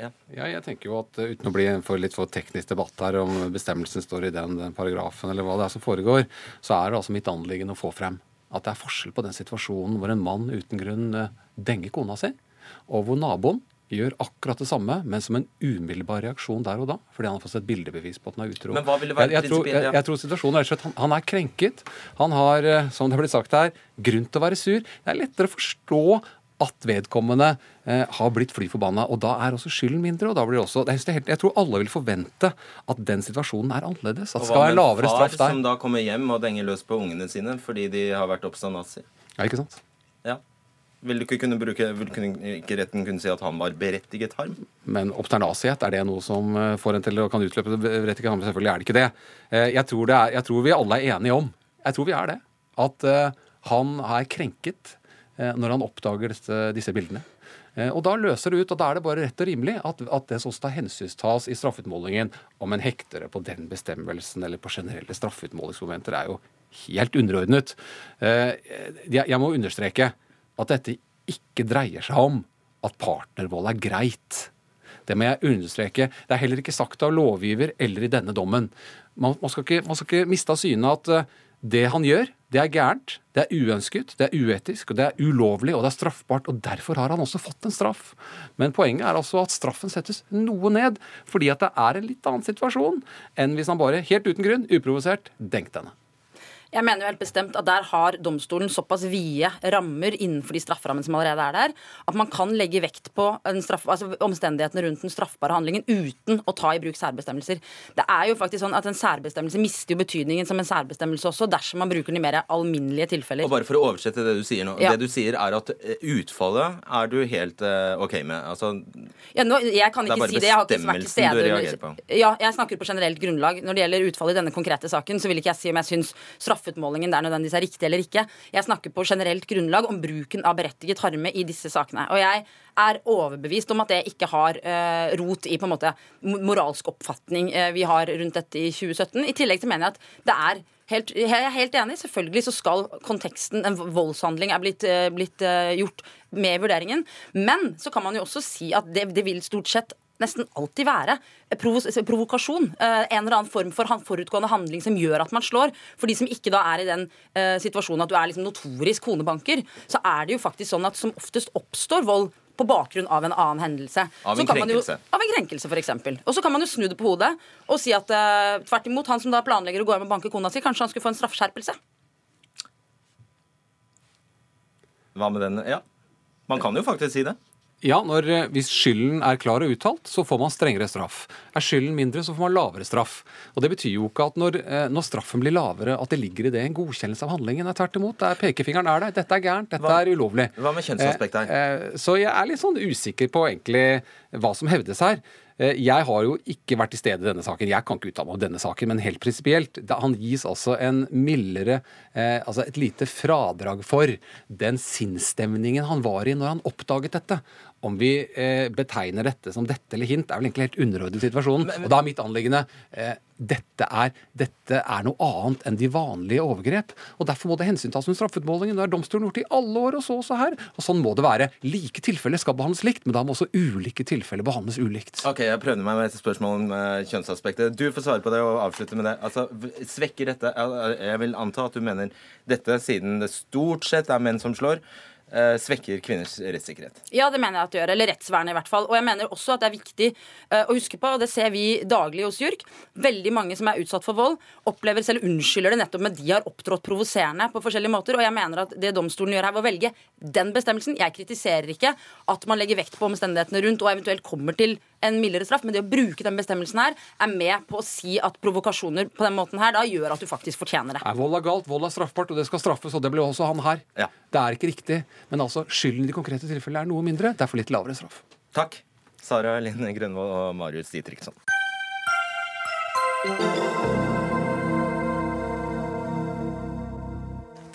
[SPEAKER 6] Ja. ja jeg tenker jo at uh, Uten å bli for litt for teknisk debatt her om bestemmelsen står i den, den paragrafen, eller hva det er som foregår, så er det altså mitt anliggende å få frem at det er forskjell på den situasjonen hvor en mann uten grunn uh, denger kona si, og hvor naboen gjør akkurat det samme, men som en umiddelbar reaksjon der og da. Fordi han har fått et bildebevis på at han er utro.
[SPEAKER 2] Men hva vil det være
[SPEAKER 6] jeg, jeg, tror, jeg, jeg tror situasjonen er at han, han, er krenket. Han har, uh, som det blitt sagt her, grunn til å være sur. Det er lettere å forstå at vedkommende eh, har blitt fly forbanna. Og da er også skylden mindre. og da blir det også, jeg, helt, jeg tror alle vil forvente at den situasjonen er annerledes. At det skal være lavere straff der.
[SPEAKER 2] Hva med far som da kommer hjem og denger løs på ungene sine fordi de har vært oppstått nazi?
[SPEAKER 6] Ja, ikke sant?
[SPEAKER 2] Vil, du ikke kunne bruke, vil ikke retten kunne si at han var berettiget harm?
[SPEAKER 6] Men obsternasighet, er det noe som eh, får en til å kan utløpe berettiget harm? Selvfølgelig er det ikke det. Eh, jeg tror, det er, jeg tror vi alle er enige om, jeg tror vi er det, at han er krenket Eh, når han oppdager disse, bildene. Eh, og Da løser det ut, og da er det bare rett og rimelig at, at det også hensynstas i straffeutmålingen. Om en hektere på den bestemmelsen eller på generelle straffeutmålingsmomenter, er jo helt underordnet. Eh, jeg må understreke at dette ikke dreier seg om at partnervold er greit. Det må jeg understreke. Det er heller ikke sagt av lovgiver eller i denne dommen. Man, man, skal, ikke, man skal ikke miste av syne at det han gjør, det er gærent, det er uønsket, det er uetisk, og det er ulovlig og det er straffbart. og Derfor har han også fått en straff. Men poenget er altså at straffen settes noe ned, fordi at det er en litt annen situasjon enn hvis han bare helt uten grunn, uprovosert, denkte henne.
[SPEAKER 5] Jeg mener jo helt bestemt at der har domstolen såpass vide rammer innenfor de strafferammene som allerede er der, at man kan legge vekt på straff, altså omstendighetene rundt den straffbare handlingen uten å ta i bruk særbestemmelser. Det er jo faktisk sånn at En særbestemmelse mister jo betydningen som en særbestemmelse også dersom man bruker den i mer alminnelige tilfeller.
[SPEAKER 2] Og bare For å oversette det du sier nå. Ja. Det du sier er at eh, utfallet er du helt uh, OK med? Altså,
[SPEAKER 5] ja, nå, jeg kan ikke si det. Jeg har ikke vært til stede. Ja, jeg snakker på generelt grunnlag. Når det gjelder utfallet i denne konkrete saken, så vil ikke jeg si om jeg syns straff straffeutmålingen der nødvendigvis er riktig eller ikke. Jeg snakker på generelt grunnlag om bruken av berettiget harme i disse sakene. Og jeg er overbevist om at det ikke har uh, rot i på en måte moralsk oppfatning uh, vi har rundt dette i 2017. I tillegg til mener jeg at det er Helt, jeg er helt enig. Selvfølgelig så skal konteksten, en voldshandling, er blitt, uh, blitt gjort med vurderingen. Men så kan man jo også si at det, det vil stort sett nesten alltid være provokasjon. Eh, en eller annen form for forutgående handling som gjør at man slår. For de som ikke da er i den uh, situasjonen at du er liksom notorisk konebanker, så er det jo faktisk sånn at som oftest oppstår vold på bakgrunn av en annen hendelse.
[SPEAKER 2] Av en krenkelse.
[SPEAKER 5] Jo, av en krenkelse, f.eks. Og så kan man jo snu det på hodet og si at uh, tvert imot, han som da planlegger å gå hjem og banke kona si, kanskje han skulle få en straffeskjerpelse.
[SPEAKER 2] Hva med den? Ja. Man kan jo faktisk si det.
[SPEAKER 6] Ja, når, eh, Hvis skylden er klar og uttalt, så får man strengere straff. Er skylden mindre, så får man lavere straff. Og Det betyr jo ikke at når, eh, når straffen blir lavere, at det ligger i det en godkjennelse av handlingen. Tvert imot. Der pekefingeren er der. Dette er gærent. Dette hva, er ulovlig.
[SPEAKER 2] Hva med kjønnsaspektet her?
[SPEAKER 6] Eh, så jeg er litt sånn usikker på egentlig hva som hevdes her. Eh, jeg har jo ikke vært til stede i denne saken. Jeg kan ikke uttale meg om denne saken, men helt prinsipielt. Han gis altså en mildere eh, Altså et lite fradrag for den sinnsstemningen han var i når han oppdaget dette. Om vi eh, betegner dette som dette eller hint, er vel egentlig helt underordnet situasjonen. Og da er mitt anliggende eh, dette er, dette er, noe annet enn de vanlige overgrep. og Derfor må det hensyntas under straffeutmålingen. Det har domstolen gjort i alle år, og så også her. Og Sånn må det være. Like tilfeller skal behandles likt, men da må også ulike tilfeller behandles ulikt.
[SPEAKER 2] Ok, Jeg prøvde meg med et spørsmål om uh, kjønnsaspektet. Du får svare på det og avslutte med det. Altså, Svekker dette Jeg vil anta at du mener dette, siden det stort sett er menn som slår. Eh, svekker kvinners rettssikkerhet.
[SPEAKER 5] Ja, det mener jeg at det gjør. Eller rettsvernet, i hvert fall. Og jeg mener også at det er viktig uh, å huske på, og det ser vi daglig hos JURK, veldig mange som er utsatt for vold, opplever selv unnskylder det nettopp med de har opptrådt provoserende på forskjellige måter. Og jeg mener at det domstolen gjør her ved å velge den bestemmelsen Jeg kritiserer ikke at man legger vekt på omstendighetene rundt og eventuelt kommer til en mildere straff, men det å bruke den bestemmelsen her er med på å si at provokasjoner på den måten her da gjør at du faktisk fortjener det.
[SPEAKER 6] Nei, vold er galt, vold er straffbart, og det skal straffes, og det ble også han her. Ja. Det er ikke riktig. Men altså, skylden i de konkrete tilfellene er noe mindre. Derfor litt lavere straff.
[SPEAKER 2] Takk. Sara Line Grønvold og Marius Ditriksson.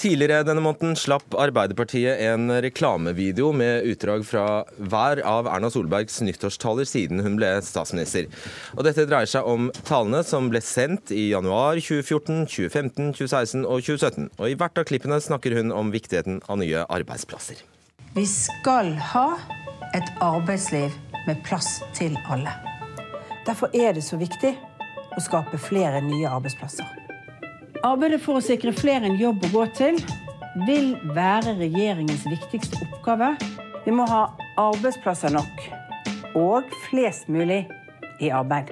[SPEAKER 2] Tidligere denne måneden slapp Arbeiderpartiet en reklamevideo med utdrag fra hver av Erna Solbergs nyttårstaler siden hun ble statsminister. Og dette dreier seg om talene som ble sendt i januar 2014, 2015, 2016 og 2017. Og i hvert av klippene snakker hun om viktigheten av nye arbeidsplasser.
[SPEAKER 7] Vi skal ha et arbeidsliv med plass til alle. Derfor er det så viktig å skape flere nye arbeidsplasser. Arbeidet for å sikre flere en jobb å gå til vil være regjeringens viktigste oppgave. Vi må ha arbeidsplasser nok og flest mulig i arbeid.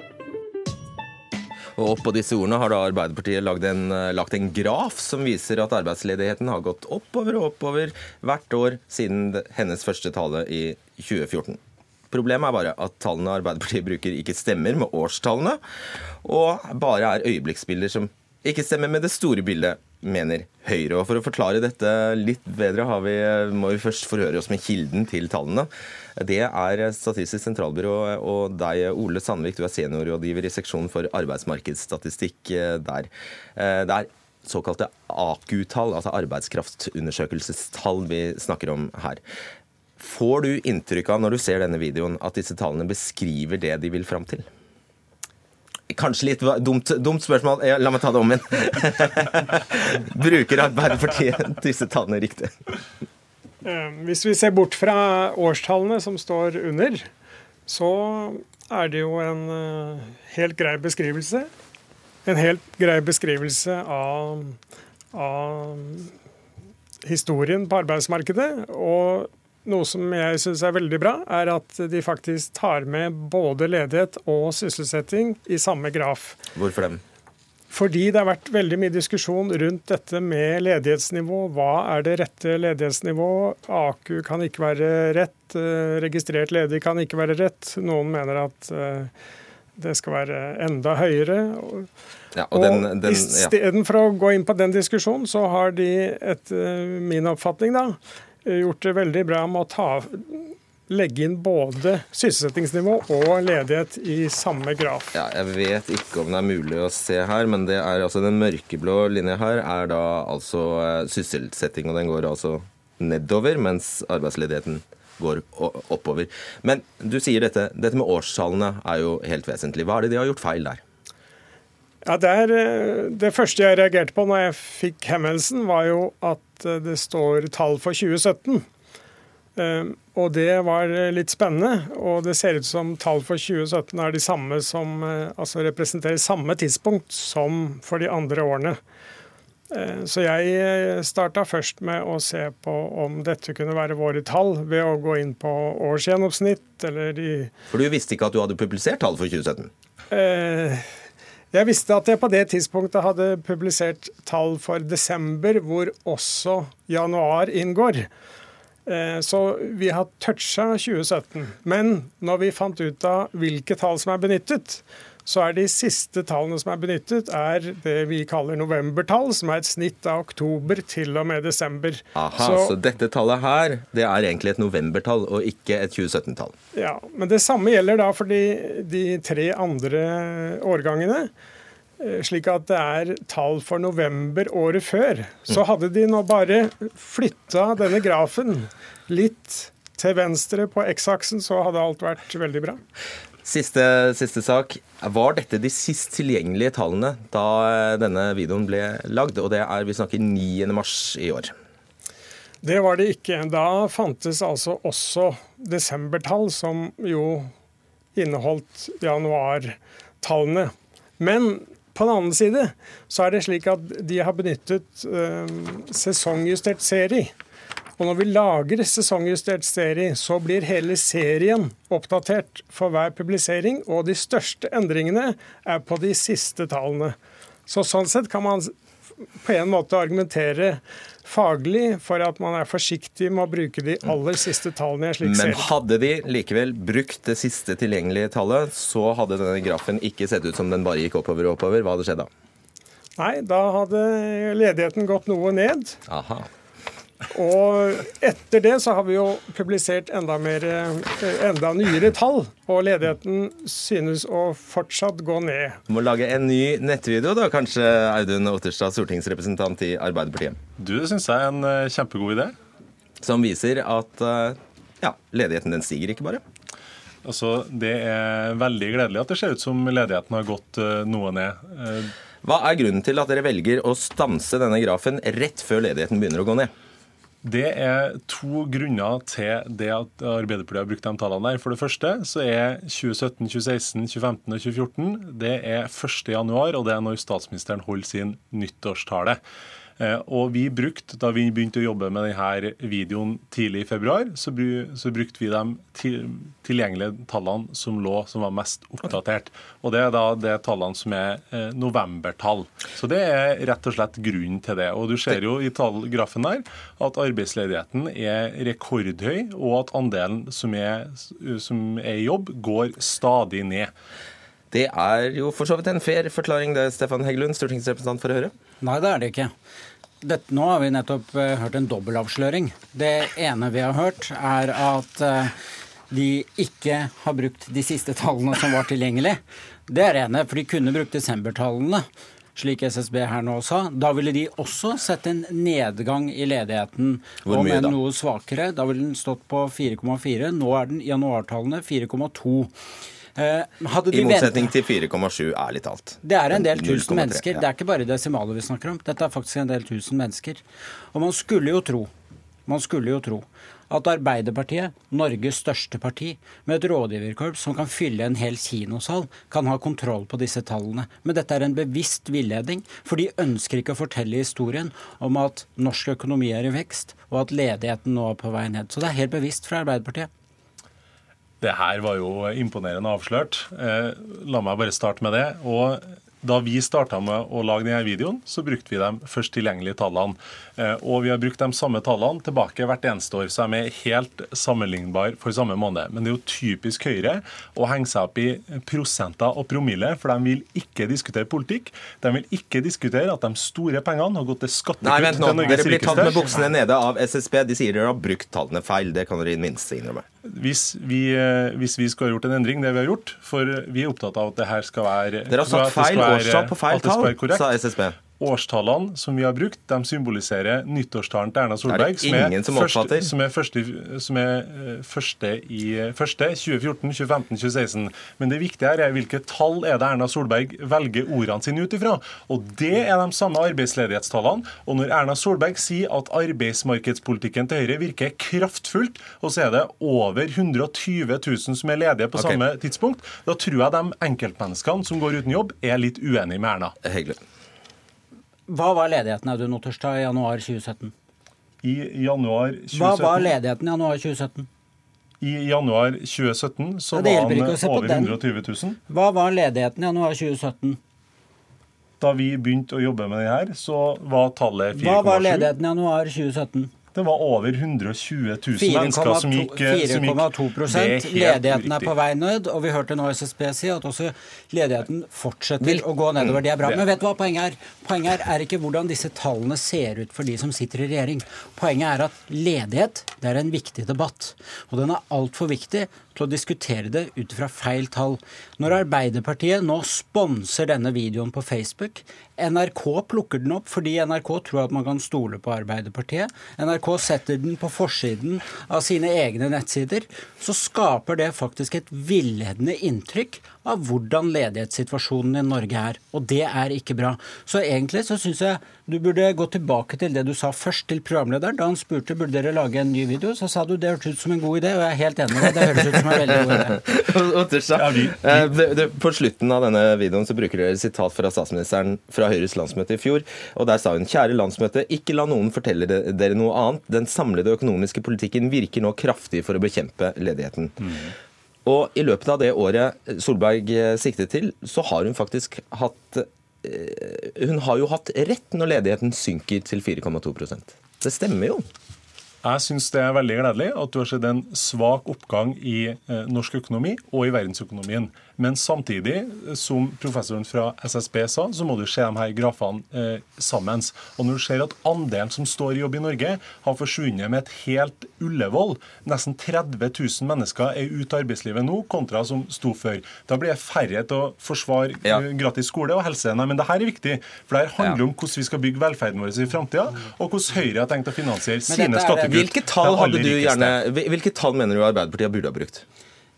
[SPEAKER 2] Og Oppå disse ordene har da Arbeiderpartiet lagd en, lagt en, graf som viser at arbeidsledigheten har gått oppover og oppover hvert år siden hennes første tale i 2014. Problemet er bare at tallene Arbeiderpartiet bruker, ikke stemmer med årstallene, og bare er øyeblikksbilder som ikke stemmer med det store bildet, mener Høyre. Og For å forklare dette litt bedre vi, må vi først forhøre oss med kilden til tallene. Det er Statistisk sentralbyrå og deg, Ole Sandvik, du er seniorrådgiver i seksjonen for arbeidsmarkedsstatistikk eh, der. Eh, det er såkalte AKU-tall, altså arbeidskraftundersøkelsestall, vi snakker om her. Får du inntrykk av når du ser denne videoen, at disse tallene beskriver det de vil fram til? Kanskje litt dumt, dumt spørsmål. La meg ta det om igjen. Bruker Arbeiderpartiet disse tallene riktig?
[SPEAKER 8] Eh, hvis vi ser bort fra årstallene som står under, så er det jo en eh, helt grei beskrivelse. En helt grei beskrivelse av, av historien på arbeidsmarkedet. Og noe som jeg syns er veldig bra, er at de faktisk tar med både ledighet og sysselsetting i samme graf.
[SPEAKER 2] Hvorfor dem?
[SPEAKER 8] Fordi det har vært veldig mye diskusjon rundt dette med ledighetsnivå. Hva er det rette ledighetsnivå? AKU kan ikke være rett. Eh, registrert ledig kan ikke være rett. Noen mener at eh, det skal være enda høyere. Ja, og den, den, ja. Istedenfor å gå inn på den diskusjonen, så har de, etter min oppfatning, da, gjort det veldig bra med å ta, legge inn både sysselsettingsnivå og ledighet i samme graf.
[SPEAKER 2] Ja, jeg vet ikke om det er mulig å se her, men det er altså den mørkeblå linja her er da altså eh, sysselsetting, og den går altså nedover, mens arbeidsledigheten går oppover. Men du sier dette, dette med årstallene er jo helt vesentlig. Hva er det de har gjort feil der?
[SPEAKER 8] Ja, det, er, eh, det første jeg reagerte på når jeg fikk henvendelsen, var jo at eh, det står tall for 2017. Eh, og det var litt spennende. Og det ser ut som tall for 2017 er de samme som altså representerer samme tidspunkt som for de andre årene. Så jeg starta først med å se på om dette kunne være våre tall, ved å gå inn på årsgjennomsnitt eller de
[SPEAKER 2] For du visste ikke at du hadde publisert tall for 2017? Eh,
[SPEAKER 8] jeg visste at jeg på det tidspunktet hadde publisert tall for desember, hvor også januar inngår. Eh, så vi har toucha 2017. Men når vi fant ut av hvilke tall som er benyttet, så er de siste tallene som er benyttet, er det vi kaller novembertall, som er et snitt av oktober til og med desember.
[SPEAKER 2] Aha, så, så dette tallet her, det er egentlig et novembertall og ikke et 2017-tall?
[SPEAKER 8] Ja, men det samme gjelder da for de, de tre andre årgangene. Eh, slik at det er tall for november året før. Så hadde de nå bare flytta denne grafen litt til venstre på X-aksen, så hadde alt vært veldig bra.
[SPEAKER 2] Siste, siste, sak. Var dette de sist tilgjengelige tallene da denne videoen ble lagd? Og det er, vi snakker 9. mars i år.
[SPEAKER 8] Det var det ikke. Da fantes altså også desembertall, som jo inneholdt januartallene. Men på den annen side så er det slik at de har benyttet øh, sesongjustert serie. Og når vi lager sesongjustert serie, så blir hele serien oppdatert for hver publisering, og de største endringene er på de siste tallene. Så sånn sett kan man på en måte argumentere faglig for at man er forsiktig med å bruke de aller siste tallene i en slik
[SPEAKER 2] serie. Men hadde de likevel brukt det siste tilgjengelige tallet, så hadde denne grafen ikke sett ut som den bare gikk oppover og oppover. Hva hadde skjedd da?
[SPEAKER 8] Nei, da hadde ledigheten gått noe ned.
[SPEAKER 2] Aha.
[SPEAKER 8] Og etter det så har vi jo publisert enda, mer, eh, enda nyere tall, og ledigheten synes å fortsatt gå ned.
[SPEAKER 2] Du må lage en ny nettvideo da, kanskje, Audun Otterstad, stortingsrepresentant i Arbeiderpartiet?
[SPEAKER 9] Du, Det syns jeg er en eh, kjempegod idé.
[SPEAKER 2] Som viser at eh, ja, ledigheten den stiger ikke bare?
[SPEAKER 9] Altså, Det er veldig gledelig at det ser ut som ledigheten har gått noe ned.
[SPEAKER 2] Hva er grunnen til at dere velger å stanse denne grafen rett før ledigheten begynner å gå ned?
[SPEAKER 9] Det er to grunner til det at Arbeiderpartiet har brukt de tallene der. For det første så er 2017, 2016, 2015 og 2014 det er 1. januar, og det er når statsministeren holder sin nyttårstale. Eh, og vi brukte, Da vi begynte å jobbe med denne videoen tidlig i februar, så, brukte vi de tilgjengelige tallene som lå, som var mest oppdatert. Og Det er da det tallene som er eh, novembertall. Så Det er rett og slett grunnen til det. Og Du ser jo i tallgrafen der at arbeidsledigheten er rekordhøy, og at andelen som er, som er i jobb, går stadig ned.
[SPEAKER 2] Det er jo for så vidt en fair forklaring, det, Stefan Heggelund, stortingsrepresentant for Høyre?
[SPEAKER 10] Nei, det er det ikke. Dette, nå har vi nettopp uh, hørt en dobbeltavsløring. Det ene vi har hørt, er at uh, de ikke har brukt de siste tallene som var tilgjengelig. Det er det ene, for de kunne brukt desembertallene, slik SSB her nå sa. Da ville de også sett en nedgang i ledigheten, Hvor om enn noe svakere. Da ville den stått på 4,4. Nå er den januartallene 4,2.
[SPEAKER 2] Eh, I motsetning til 4,7, ærlig talt.
[SPEAKER 10] Det er en del tusen mennesker. Ja. Det er ikke bare desimaler vi snakker om. Dette er faktisk en del tusen mennesker. Og man skulle jo tro, man skulle jo tro at Arbeiderpartiet, Norges største parti, med et rådgiverkorps som kan fylle en hel kinosal, kan ha kontroll på disse tallene. Men dette er en bevisst villedning, for de ønsker ikke å fortelle historien om at norsk økonomi er i vekst, og at ledigheten nå er på vei ned. Så det er helt bevisst fra Arbeiderpartiet.
[SPEAKER 9] Det her var jo imponerende avslørt. Eh, la meg bare starte med det. Og da vi starta med å lage denne videoen, så brukte vi de først tilgjengelige tallene. Eh, og vi har brukt de samme tallene tilbake hvert eneste år, så de er helt sammenlignbare for samme måned. Men det er jo typisk Høyre å henge seg opp i prosenter og promille, for de vil ikke diskutere politikk. De vil ikke diskutere at de store pengene har gått til skattekutt Nei, vent nå.
[SPEAKER 2] Dere blir tatt med buksene nede av SSB. De sier dere har brukt tallene feil. Det kan dere i minste innrømme.
[SPEAKER 9] Hvis vi, eh, hvis vi skal ha gjort en endring, det vi har gjort, for vi er opptatt av at det her skal være
[SPEAKER 2] Dere har satt feil årstall på feil tall, sa SSB.
[SPEAKER 9] Årstallene som vi har brukt, de symboliserer nyttårstalen til Erna Solberg,
[SPEAKER 2] som er, som,
[SPEAKER 9] første, som er, første, som er eh, første i første 2014, 2015, 2016. Men det viktige her er hvilke tall er det Erna Solberg velger ordene sine ut ifra. Og det er de samme arbeidsledighetstallene. Og når Erna Solberg sier at arbeidsmarkedspolitikken til Høyre virker kraftfullt, og så er det over 120 000 som er ledige på okay. samme tidspunkt, da tror jeg de enkeltmenneskene som går uten jobb, er litt uenige med Erna.
[SPEAKER 2] Hyggelig.
[SPEAKER 10] Hva var ledigheten Audun Otterstad i januar 2017?
[SPEAKER 9] I januar 2017
[SPEAKER 10] Hva var ledigheten i januar 2017?
[SPEAKER 9] I januar 2017 så ja, var den over 120 000.
[SPEAKER 10] Hva var ledigheten i januar 2017?
[SPEAKER 9] Da vi begynte å jobbe med det her, så var tallet 4,7.
[SPEAKER 10] Hva var ledigheten i januar 2017?
[SPEAKER 9] Det var over 120 000 mennesker som gikk
[SPEAKER 10] 4,2% Ledigheten er på vei ned, og vi hørte nå SSB si at også ledigheten fortsetter å gå nedover. Det er bra. Men vet du hva poenget er? Poenget er ikke hvordan disse tallene ser ut for de som sitter i regjering. Poenget er at ledighet det er en viktig debatt. Og den er altfor viktig til å diskutere det ut fra feil tall. Når Arbeiderpartiet nå sponser denne videoen på Facebook, NRK plukker den opp fordi NRK tror at man kan stole på Arbeiderpartiet. NRK setter den på forsiden av sine egne nettsider. Så skaper det faktisk et villedende inntrykk av hvordan ledighetssituasjonen i Norge er. Og det er ikke bra. Så egentlig så syns jeg du burde gå tilbake til det du sa først til programlederen. Da han spurte burde dere lage en ny video, så sa du det hørtes ut som en god idé, og jeg er helt enig med deg. Det høres ut som en veldig god idé.
[SPEAKER 2] Eh, på slutten av denne videoen så bruker dere sitat fra statsministeren fra Høyres landsmøte i fjor. og Der sa hun kjære landsmøte, ikke la noen fortelle dere noe annet. Den samlede økonomiske politikken virker nå kraftig for å bekjempe ledigheten. Mm. Og i løpet av det året Solberg siktet til, så har hun faktisk hatt eh, Hun har jo hatt rett når ledigheten synker til 4,2% Det stemmer jo.
[SPEAKER 9] Jeg syns det er veldig gledelig at du har sett en svak oppgang i eh, norsk økonomi og i verdensøkonomien. Men samtidig, som professoren fra SSB sa, så må du se de her grafene eh, sammen. Og når du ser at andelen som står i jobb i Norge, har forsvunnet med et helt Ullevål, nesten 30 000 mennesker er ute av arbeidslivet nå, kontra som sto før. Da blir det færre til å forsvare ja. Eh, gratis skole og helse. Nei, men det her er viktig, for det her handler ja. om hvordan vi skal bygge velferden vår i framtida, og hvordan Høyre har tenkt å finansiere sine skattekutt.
[SPEAKER 2] Hvilke tall, hadde du gjerne, hvilke tall mener du Arbeiderpartiet burde ha brukt?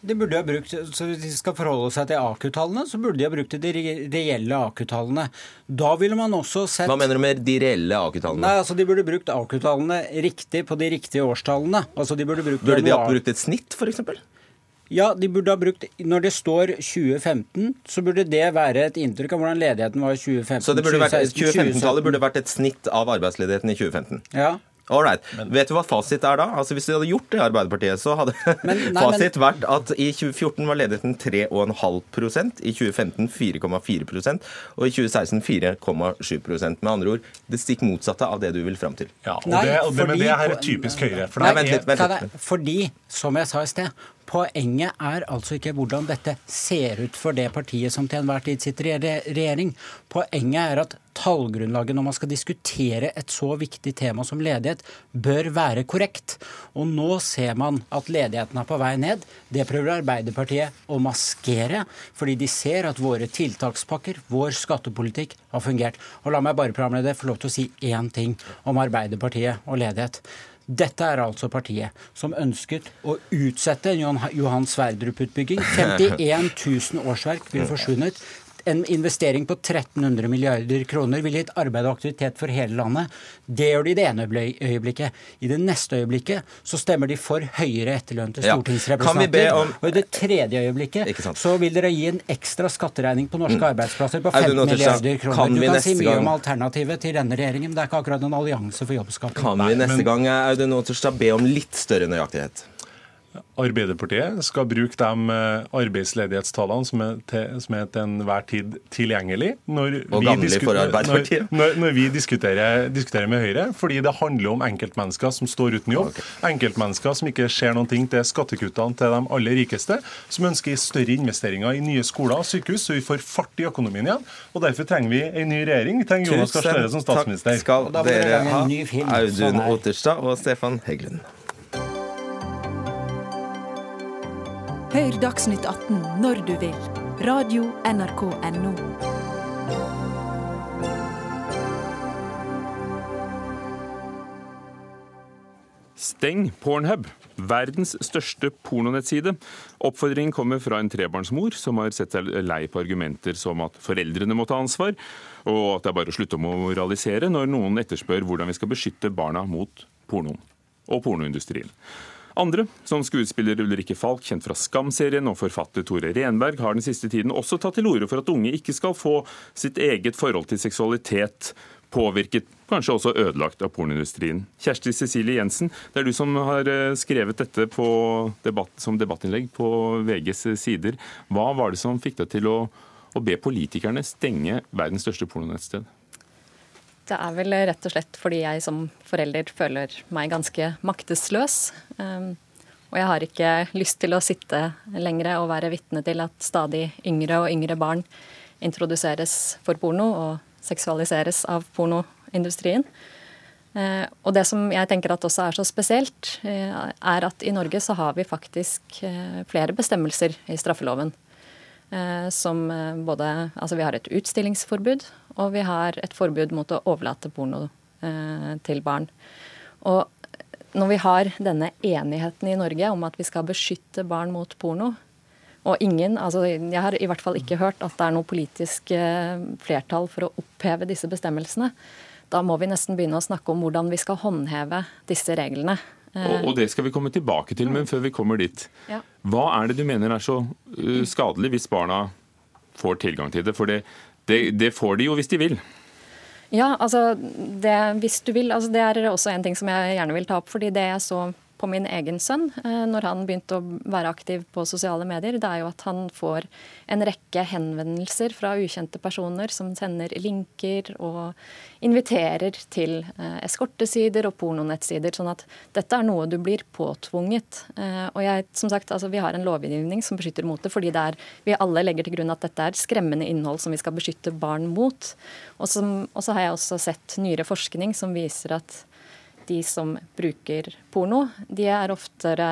[SPEAKER 10] De burde ha brukt, så Hvis de skal forholde seg til AKU-tallene, så burde de ha brukt de reelle AKU-tallene. Da ville man også sett
[SPEAKER 2] Hva mener du med de reelle AKU-tallene?
[SPEAKER 10] Nei, altså De burde brukt AKU-tallene riktig på de riktige årstallene. Altså de Burde brukt
[SPEAKER 2] Burde de ha brukt et snitt, f.eks.?
[SPEAKER 10] Ja, de burde ha brukt Når det står 2015, så burde det være et inntrykk av hvordan ledigheten var i 2015.
[SPEAKER 2] Så 2015-tallet burde vært et snitt av arbeidsledigheten i 2015?
[SPEAKER 10] Ja.
[SPEAKER 2] Ålreit. Vet du hva fasit er da? Altså Hvis de hadde gjort det i Arbeiderpartiet, så hadde men, nei, fasit men... vært at i 2014 var ledigheten 3,5% i 2015 4,4% og i 2016 4,7% Med andre ord det stikk motsatte av det du vil fram til.
[SPEAKER 9] Ja, og det, og det, men det her er typisk Høyre.
[SPEAKER 10] For nei, vent litt, vent litt. Fordi, som jeg sa i sted, Poenget er altså ikke hvordan dette ser ut for det partiet som til enhver tid sitter i regjering. Poenget er at tallgrunnlaget når man skal diskutere et så viktig tema som ledighet, bør være korrekt. Og nå ser man at ledigheten er på vei ned. Det prøver Arbeiderpartiet å maskere, fordi de ser at våre tiltakspakker, vår skattepolitikk, har fungert. Og la meg bare programleder få lov til å si én ting om Arbeiderpartiet og ledighet. Dette er altså partiet som ønsket å utsette Johan Sverdrup-utbygging. 51 000 årsverk ville forsvunnet en investering på 1300 milliarder kroner ville gitt arbeid og aktivitet for hele landet. Det gjør de i det ene øyeblikket. I det neste øyeblikket så stemmer de for høyere etterlønn til stortingsrepresentanter. Ja. Om... Og i det tredje øyeblikket så vil dere gi en ekstra skatteregning på norske mm. arbeidsplasser på 15 milliarder kroner. Kan du kan si mye gang... om alternativet til denne regjeringen, men det er ikke akkurat en allianse for jobbskaping.
[SPEAKER 2] Kan vi neste gang Audun Otterstad, be om litt større nøyaktighet?
[SPEAKER 9] Arbeiderpartiet skal bruke de eh, arbeidsledighetstallene som er til, som er til enhver tid tilgjengelig når,
[SPEAKER 2] og vi, for
[SPEAKER 9] Arbeiderpartiet. Når, når, vi diskuterer, diskuterer, med Høyre, fordi det handler om enkeltmennesker som står uten jobb. Okay. Enkeltmennesker som ikke ser noen ting til skattekuttene til de aller rikeste, som ønsker større investeringer i nye skoler og sykehus, så vi får fart i økonomien igjen. og Derfor trenger vi en ny regjering. Vi trenger Jonas Gahr Støre som statsminister.
[SPEAKER 2] Takk skal dere ha, Audun sånn Otterstad og Stefan Heggelund.
[SPEAKER 11] Hør Dagsnytt 18 når du vil. Radio NRK Radio.nrk.no.
[SPEAKER 12] Steng Pornhub, verdens største pornonettside. Oppfordringen kommer fra en trebarnsmor som har sett seg lei på argumenter som at foreldrene må ta ansvar, og at det er bare å slutte å moralisere når noen etterspør hvordan vi skal beskytte barna mot pornoen og pornoindustrien. Andre, som skuespiller Ulrikke Falk, kjent fra Skam-serien, og forfatter Tore Renberg, har den siste tiden også tatt til orde for at unge ikke skal få sitt eget forhold til seksualitet påvirket, kanskje også ødelagt av pornoindustrien. Kjersti Cecilie Jensen, det er du som har eh, skrevet dette debatt, som debattinnlegg på VGs sider. Hva var det som fikk deg til å, å be politikerne stenge verdens største pornonettsted?
[SPEAKER 13] Det er vel rett og slett fordi jeg som forelder føler meg ganske maktesløs. Ehm, og jeg har ikke lyst til å sitte lenger og være vitne til at stadig yngre og yngre barn introduseres for porno og seksualiseres av pornoindustrien. Eh, og det som jeg tenker at også er så spesielt, eh, er at i Norge så har vi faktisk eh, flere bestemmelser i straffeloven. Som både Altså vi har et utstillingsforbud, og vi har et forbud mot å overlate porno til barn. Og når vi har denne enigheten i Norge om at vi skal beskytte barn mot porno, og ingen, altså jeg har i hvert fall ikke hørt at det er noe politisk flertall for å oppheve disse bestemmelsene, da må vi nesten begynne å snakke om hvordan vi skal håndheve disse reglene.
[SPEAKER 12] Og, og det skal vi komme tilbake til, men før vi kommer dit. Hva er det du mener er så uh, skadelig hvis barna får tilgang til det? For det, det, det får de jo hvis de vil.
[SPEAKER 13] Ja, altså det, hvis du vil. Altså det er også en ting som jeg gjerne vil ta opp. fordi det jeg så på min egen sønn eh, når han begynte å være aktiv på sosiale medier, det er jo at han får en rekke henvendelser fra ukjente personer som sender linker og inviterer til eh, eskortesider og pornonettsider. Sånn at dette er noe du blir påtvunget. Eh, og jeg, som sagt, altså, vi har en lovgivning som beskytter mot det, fordi det er, vi alle legger til grunn at dette er skremmende innhold som vi skal beskytte barn mot. Og så har jeg også sett nyere forskning som viser at de som bruker porno, de er oftere,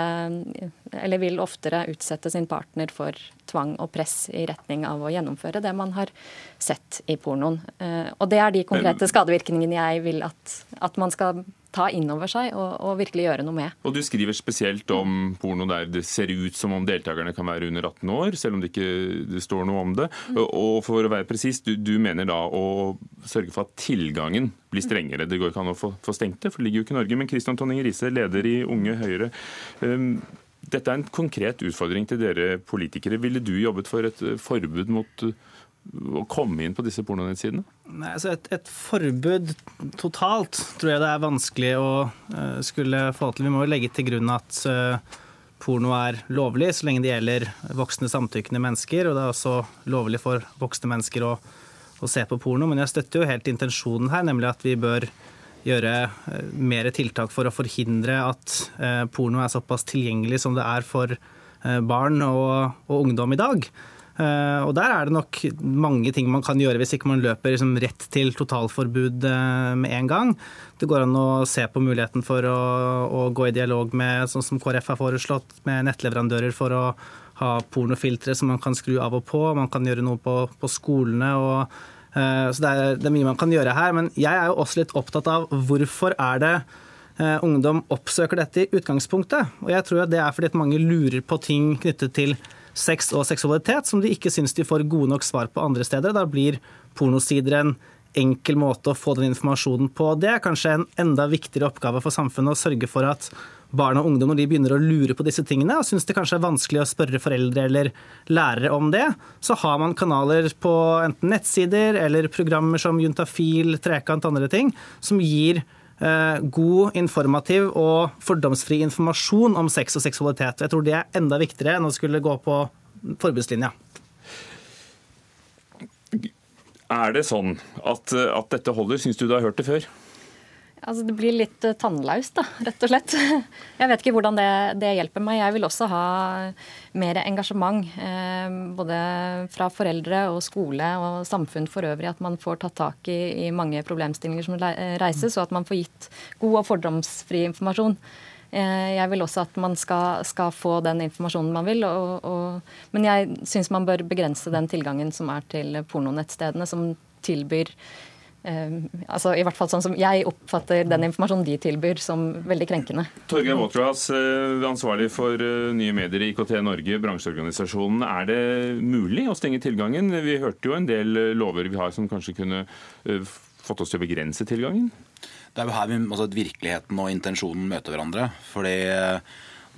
[SPEAKER 13] eller vil oftere utsette sin partner for tvang og press i retning av å gjennomføre det man har sett i pornoen. Eh, og det er de konkrete skadevirkningene jeg vil at, at man skal ta inn over seg og, og, virkelig gjøre noe med.
[SPEAKER 12] Og Du skriver spesielt om porno der det ser ut som om deltakerne kan være under 18 år, selv om det ikke det står noe om det. Mm. Og for å være presis, du, du, mener da å sørge for at tilgangen blir strengere. Det går ikke an å få, få stengt det, for det ligger jo ikke i Norge. Men Christian Tonning Riise, leder i Unge Høyre. Um, dette er en konkret utfordring til dere politikere. Ville du jobbet for et forbud mot å komme inn på disse pornonettsidene?
[SPEAKER 14] Nei, altså et, et, forbud totalt tror jeg det er vanskelig å uh, skulle få til. Vi må jo legge til grunn at uh, porno er lovlig så lenge det gjelder voksne samtykkende mennesker. Og det er også lovlig for voksne mennesker å, å se på porno. Men jeg støtter jo helt intensjonen her, nemlig at vi bør gjøre uh, mer tiltak for å forhindre at porno er såpass tilgjengelig som det er for barn og, og ungdom i dag. Eh, og der er det nok mange ting man kan gjøre hvis ikke man løper liksom rett til totalforbud eh, med en gang. Det går an å se på muligheten for å, å gå i dialog med, sånn som KrF har foreslått, med nettleverandører for å ha pornofiltre som man kan skru av og på. Man kan gjøre noe på, på skolene. Og, uh, så det er, det er, mye man kan gjøre her. Men jeg er jo også litt opptatt av hvorfor er det uh, ungdom oppsøker dette i utgangspunktet. Og jeg tror det er fordi at mange lurer på ting knyttet til sex og seksualitet som de ikke syns de får gode nok svar på andre steder. Da blir pornosider en enkel måte å få den informasjonen på. Det er kanskje en enda viktigere oppgave for samfunnet å sørge for at barn og ungdom, når de begynner å lure på disse tingene og syns det kanskje er vanskelig å spørre foreldre eller lærere om det, så har man kanaler på enten nettsider eller programmer som Juntafil, Trekant andre ting, som gir god, informativ og fordomsfri informasjon om sex og seksualitet. Jeg tror det er enda viktigere enn å skulle gå på forbudslinja.
[SPEAKER 12] Er det sånn at, at dette holder? Syns du du har hørt det før?
[SPEAKER 13] Altså, det blir litt uh, tannlaust, da, rett og slett. Jeg vet ikke hvordan det, det, hjelper meg. Jeg vil også ha mer engasjement. Eh, både fra foreldre og skole og samfunn for øvrig. At man får tatt tak i, i mange problemstillinger som reises, og at man får gitt god og fordomsfri informasjon. Eh, jeg vil også at man skal, skal få den informasjonen man vil. Og, og, men jeg syns man bør begrense den tilgangen som er til pornonettstedene, som tilbyr altså i hvert fall sånn som Jeg oppfatter den informasjonen de tilbyr som veldig krenkende.
[SPEAKER 12] Torgeir Waterhouse, ansvarlig for uh, nye medier i IKT Norge, bransjeorganisasjonen. Er det mulig å stenge tilgangen? Vi hørte jo en del lover vi har som kanskje kunne fått oss til å begrense tilgangen?
[SPEAKER 15] Det er jo her vi, altså, virkeligheten og intensjonen møter hverandre. fordi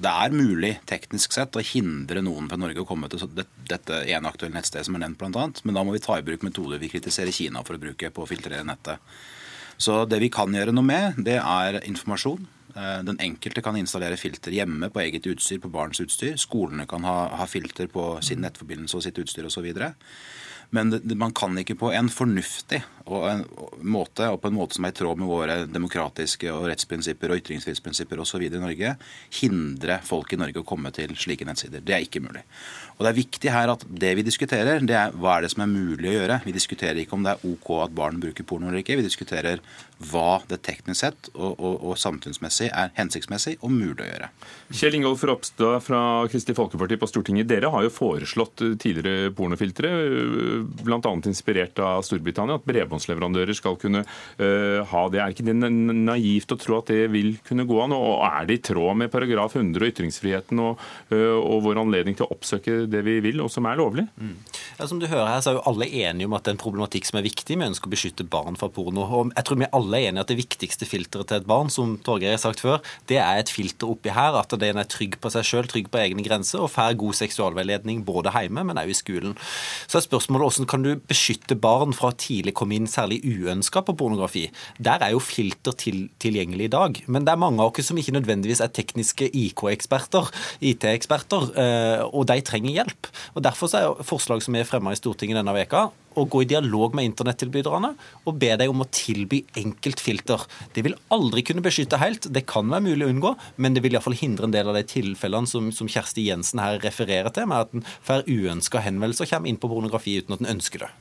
[SPEAKER 15] det er mulig teknisk sett å hindre noen fra Norge å komme til dette ene aktuelle nettstedet som er nevnt bl.a. Men da må vi ta i bruk metoder vi kritiserer Kina for å bruke på å filtrere nettet. Så det vi kan gjøre noe med, det er informasjon. Eh, den enkelte kan installere filter hjemme på eget utstyr, på barns utstyr. Skolene kan ha, ha filter på sin nettforbindelse og sitt utstyr osv. Men det, man kan ikke på en fornuftig og en måte, og på en måte som er i tråd med våre demokratiske og rettsprinsipper og ytringsfrihetsprinsipper osv. i Norge, hindre folk i Norge å komme til slike nettsider. Det er ikke mulig. Og Det er viktig her at det vi diskuterer, det er hva er det som er mulig å gjøre. Vi diskuterer ikke om det er OK at barn bruker porno eller ikke. Vi diskuterer hva det teknisk sett og, og, og samfunnsmessig er hensiktsmessig og mulig å gjøre.
[SPEAKER 12] Kjell Ingolf Ropstad fra Kristelig Folkeparti på Stortinget. Dere har jo foreslått tidligere pornofiltre, bl.a. inspirert av Storbritannia, at bredbåndsleverandører skal kunne uh, ha det. Er ikke det naivt å tro at det vil kunne gå an? Og er det i tråd med paragraf 100 og ytringsfriheten og, uh, og vår anledning til å oppsøke det vi vil, og som er lovlig? Mm.
[SPEAKER 3] Ja, som du hører her, så er jo alle enige om at det er en problematikk som er viktig. Vi ønsker å beskytte barn fra porno. Og jeg tror vi alle er enige at det viktigste filteret til et barn, som Torgeir har sagt før, det er et filter oppi her. At den er trygg på seg sjøl, trygg på egne grenser, og får god seksualveiledning både hjemme, men også i skolen. Så er spørsmålet hvordan kan du beskytte barn fra å tidlig komme inn særlig uønska på pornografi. Der er jo filter til, tilgjengelig i dag. Men det er mange av oss som ikke nødvendigvis er tekniske IK-eksperter, IT-eksperter, eh, og de trenger hjelp. Og Derfor er forslag som er fremma i Stortinget denne veka, å gå i dialog med internettilbyderne og be dem om å tilby enkeltfilter. Det vil aldri kunne beskytte helt, det kan være mulig å unngå, men det vil iallfall hindre en del av de tilfellene som, som Kjersti Jensen her refererer til, med at en får uønska henvendelser og kommer inn på pornografi uten at en ønsker det.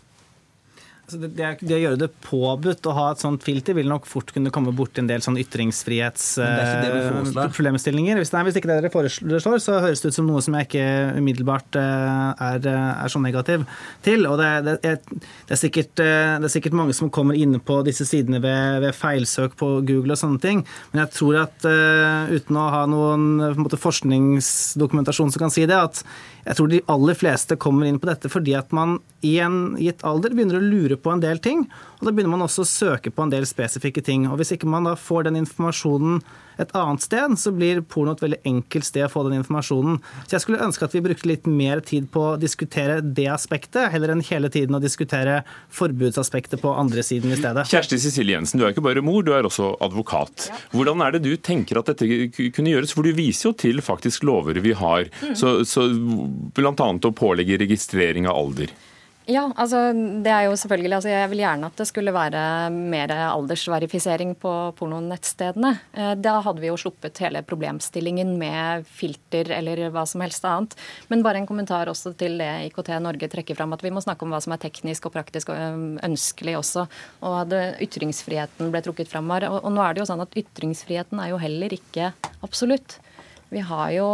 [SPEAKER 14] Altså det, det, å gjøre det påbudt å ha et sånt filter vil nok fort kunne komme borti en del sånn ytringsfrihetsproblemstillinger. Hvis, hvis ikke det dere foreslår, så høres det ut som noe som jeg ikke umiddelbart eh, er, er så negativ til. Og det, det, er, det, er sikkert, eh, det er sikkert mange som kommer inne på disse sidene ved, ved, feilsøk på Google og sånne ting. Men jeg tror at uten å ha noen måte, forskningsdokumentasjon som kan si det, at jeg tror de aller fleste kommer inn på dette fordi at man i en gitt alder begynner å lure på en del ting. Og da begynner man også å søke på en del spesifikke ting. Og hvis ikke man da får den informasjonen et annet sted, så blir porno et veldig enkelt sted å få den informasjonen. Så jeg skulle ønske at vi brukte litt mer tid på å diskutere det aspektet, heller enn hele tiden å diskutere forbudsaspektet på andre siden i stedet.
[SPEAKER 12] Kjersti Cecilie Jensen, du er ikke bare mor, du er også advokat. Hvordan er det du tenker at dette kunne gjøres? For du viser jo til faktisk lover vi har, mm. så, så bl.a. å pålegge registrering av alder.
[SPEAKER 13] Ja, altså det er jo selvfølgelig altså Jeg vil gjerne at det skulle være mer aldersverifisering på pornonettstedene. Eh, da hadde vi jo sluppet hele problemstillingen med filter eller hva som helst annet. Men bare en kommentar også til det IKT Norge trekker fram, at vi må snakke om hva som er teknisk og praktisk og ønskelig også. Og at ytringsfriheten ble trukket fram her. Og nå er det jo sånn at ytringsfriheten er jo heller ikke absolutt. Vi har jo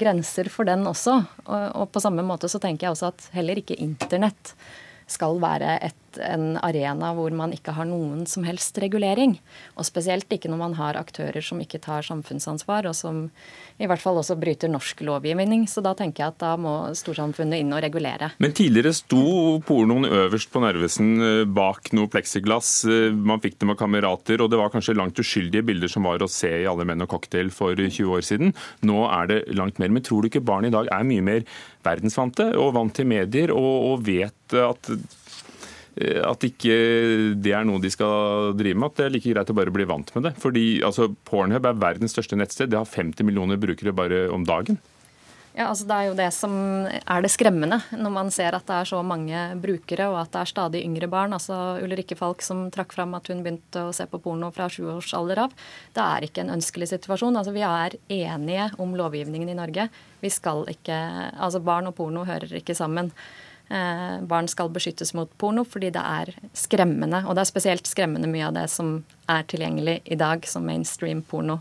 [SPEAKER 13] grenser for den også. Og, og på samme måte så tenker jeg også at heller ikke internett skal være et en arena hvor man ikke har noen som helst regulering. Og spesielt ikke når man har aktører som ikke tar samfunnsansvar, og som i hvert fall også bryter norsk lovgivning. Så da tenker jeg at da må storsamfunnet inn og regulere.
[SPEAKER 12] Men tidligere sto pornoen øverst på Narvesen eh, bak noe pleksiglass. Eh, man fikk det med kamerater, og det var kanskje langt uskyldige bilder som var å se i Alle menn og cocktail for 20 år siden. Nå er det langt mer. Men tror du ikke barn i dag er mye mer verdensvante og vant til medier og, og vet at at ikke det er noe de skal drive med. At det er like greit å bare bli vant med det. Fordi altså, Pornhub er verdens største nettsted. Det har 50 millioner brukere bare om dagen.
[SPEAKER 13] Ja, altså Det er jo det som er det skremmende, når man ser at det er så mange brukere, og at det er stadig yngre barn. Altså Ulrikke Falk som trakk fram at hun begynte å se på porno fra sju års alder av. Det er ikke en ønskelig situasjon. Altså Vi er enige om lovgivningen i Norge. Vi skal ikke, altså Barn og porno hører ikke sammen. Eh, barn skal beskyttes mot porno fordi det er skremmende. Og det er spesielt skremmende mye av det som er tilgjengelig i dag som mainstream porno.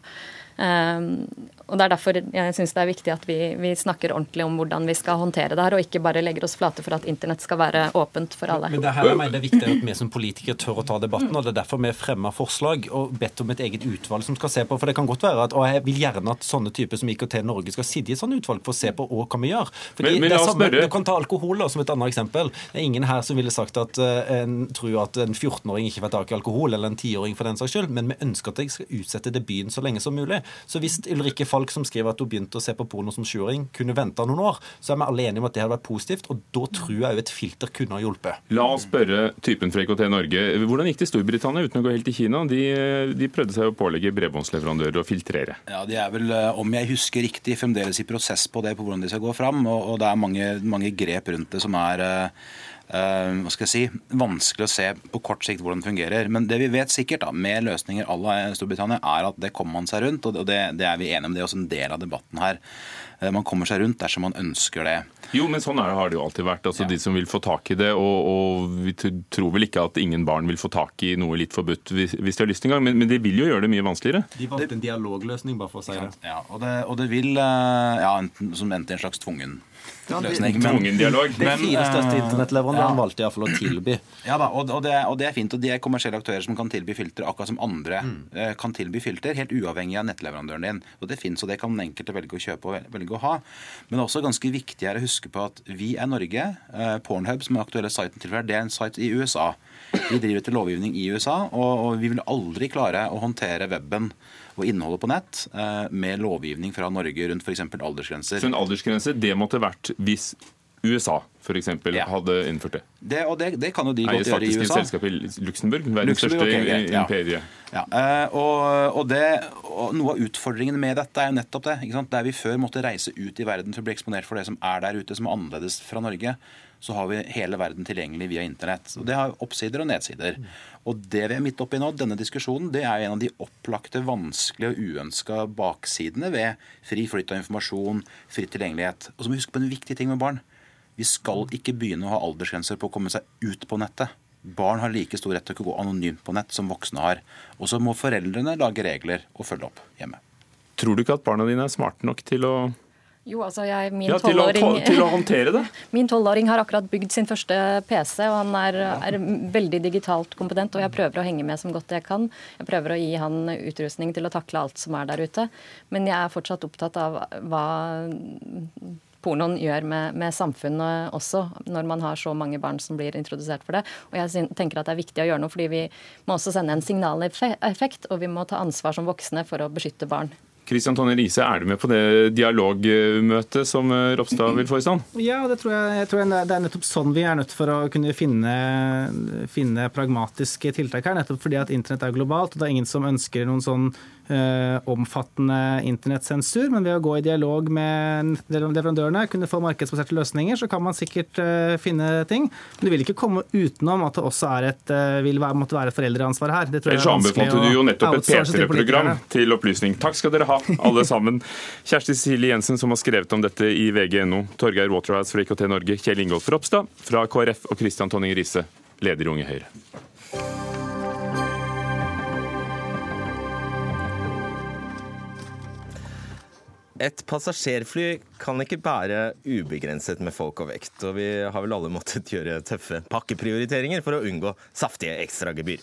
[SPEAKER 13] Um, og Det er derfor jeg syns det er viktig at vi, vi, snakker ordentlig om hvordan vi skal håndtere det her, og ikke bare legger oss flate for at internett skal være åpent for alle.
[SPEAKER 3] Men det her er det viktig at vi som politikere tør å ta debatten, og det er derfor vi fremmer forslag og bedt om et eget utvalg som skal se på. For det kan godt være at, og jeg vil gjerne at sånne typer som IKT Norge skal sitte i et sånt utvalg for å se på hva kan vi gjøre. Fordi men, men det er samme, Du kan ta alkohol da, som et annet eksempel. Det er ingen her som ville sagt at uh, en tror at en 14-åring ikke får tak i alkohol, eller en 10-åring for den saks skyld, men vi ønsker at jeg skal utsette debuten så lenge som mulig. Så hvis Ulrikke Falk, som skriver at hun begynte å se på porno som sjuåring, kunne vente noen år, så er vi alle enige om at det hadde vært positivt, og da tror jeg òg et filter kunne ha hjulpet.
[SPEAKER 12] La oss spørre typen fra IKT Norge. Hvordan gikk det i Storbritannia uten å gå helt til Kina? De, de prøvde seg å pålegge bredbåndsleverandører å filtrere.
[SPEAKER 15] Ja, De er vel, eh, om jeg husker riktig, fremdeles i prosess på det, på hvordan de skal gå fram, og, og det er mange, mange grep rundt det som er Uh, hva skal jeg si, vanskelig å se på kort sikt hvordan det fungerer. Men det vi vet sikkert da, med løsninger à la Storbritannia, er at det kommer man seg rundt. og det, det, er vi enige om. Det er også en del av debatten her. Uh, man kommer seg rundt dersom man ønsker det.
[SPEAKER 12] Jo, men sånn er, har det jo alltid vært. Altså ja. De som vil få tak i det. Og, og, vi tror vel ikke at ingen barn vil få tak i noe litt forbudt hvis, hvis de har lyst en gang. Men, men, de vil jo gjøre det mye vanskeligere.
[SPEAKER 16] De valgte en dialogløsning, bare for å si det.
[SPEAKER 15] Ja, og det, og det vil uh, ja, enten, som endte i en slags tvungen
[SPEAKER 12] løsning. Tvungen dialog.
[SPEAKER 16] De fire største internettleverandøren internettleverandørene ja. valgte iallfall å tilby.
[SPEAKER 15] Ja da, og, og, det, og, det, er fint. Og de er kommersielle aktører som kan tilby filter akkurat som andre mm. Eh, kan tilby filter, helt uavhengig av nettleverandøren din. Og det fins, og det kan den enkelte velge å kjøpe og velge å ha. Men det er også ganske viktig å huske på at vi er Norge. Eh, Pornhub, som er aktuelle siten til det er en site i USA. Vi driver etter lovgivning i USA, og, og vi vil aldri klare å håndtere weben og innholdet på nett eh, med lovgivning fra Norge rundt f.eks. aldersgrenser.
[SPEAKER 12] Så en aldersgrense det måtte vært hvis USA f.eks. Ja. hadde innført det.
[SPEAKER 15] det og det, det, kan jo de godt gjøre i USA.
[SPEAKER 12] faktisk et selskap i Luxembourg, verdens største okay, ja. imperie.
[SPEAKER 15] Ja. Uh, og, og, det, og, Noe av utfordringen med dette er jo nettopp det. Der vi før måtte reise ut i verden for å bli eksponert for det som er der ute, som er annerledes fra Norge, så har vi hele verden tilgjengelig via internett. Og Det har oppsider og nedsider. Og det vi er midt oppi nå, denne diskusjonen, det er en av de opplagte, vanskelige og uønska baksidene ved fri flyt av informasjon, fri tilgjengelighet. Og så må vi huske på en viktig ting med barn. Vi skal ikke begynne å ha aldersgrenser på å komme seg ut på nettet. Barn har like stor rett til å gå anonymt på nett som voksne har. Og så må foreldrene lage regler og følge opp hjemme.
[SPEAKER 12] Tror du ikke at barna dine er smarte nok til å
[SPEAKER 13] jo, altså jeg, min
[SPEAKER 12] ja, til, å, til å håndtere det?
[SPEAKER 13] Min tolvåring har akkurat bygd sin første PC, og han er, er, veldig digitalt kompetent. Og jeg prøver å henge med som godt jeg kan. Jeg prøver å gi han utrustning til å takle alt som er der ute. Men jeg er fortsatt opptatt av hva pornoen gjør med, med, samfunnet også, når man har så mange barn som blir introdusert for det. Og jeg tenker at det er viktig å gjøre noe, fordi vi må også sende en signaleffekt, og vi må ta ansvar som voksne for å beskytte barn.
[SPEAKER 12] Kristian Tonje Riise, er du med på det dialogmøtet som eh, Ropstad vil få i stand?
[SPEAKER 14] Ja, det tror jeg, jeg tror det er nettopp sånn vi er nødt for å kunne finne, finne pragmatiske tiltak her. Nettopp fordi at internett er globalt, og det er ingen som ønsker noen sånn omfattende internettsensur, men ved å gå i dialog med leverandørene, kunne få markedsbaserte løsninger, så kan man sikkert eh, finne ting. Men du vil ikke komme utenom at det også et, eh, vil være, måtte være foreldreansvar her.
[SPEAKER 12] Det Ellers anbefalte du jo nettopp et P3-program til opplysning. Takk skal dere ha, alle sammen. Kjersti Cecilie Jensen som har skrevet om dette i VG.no, Torgeir Waterhouse fra IKT Norge, Kjell Ingolf Ropstad fra KrF og Christian Tonning Riise, leder i Unge Høyre.
[SPEAKER 2] Et passasjerfly kan ikke bære ubegrenset med folk og vekt, og vi har vel alle måttet gjøre tøffe pakkeprioriteringer for å unngå saftige ekstragebyr.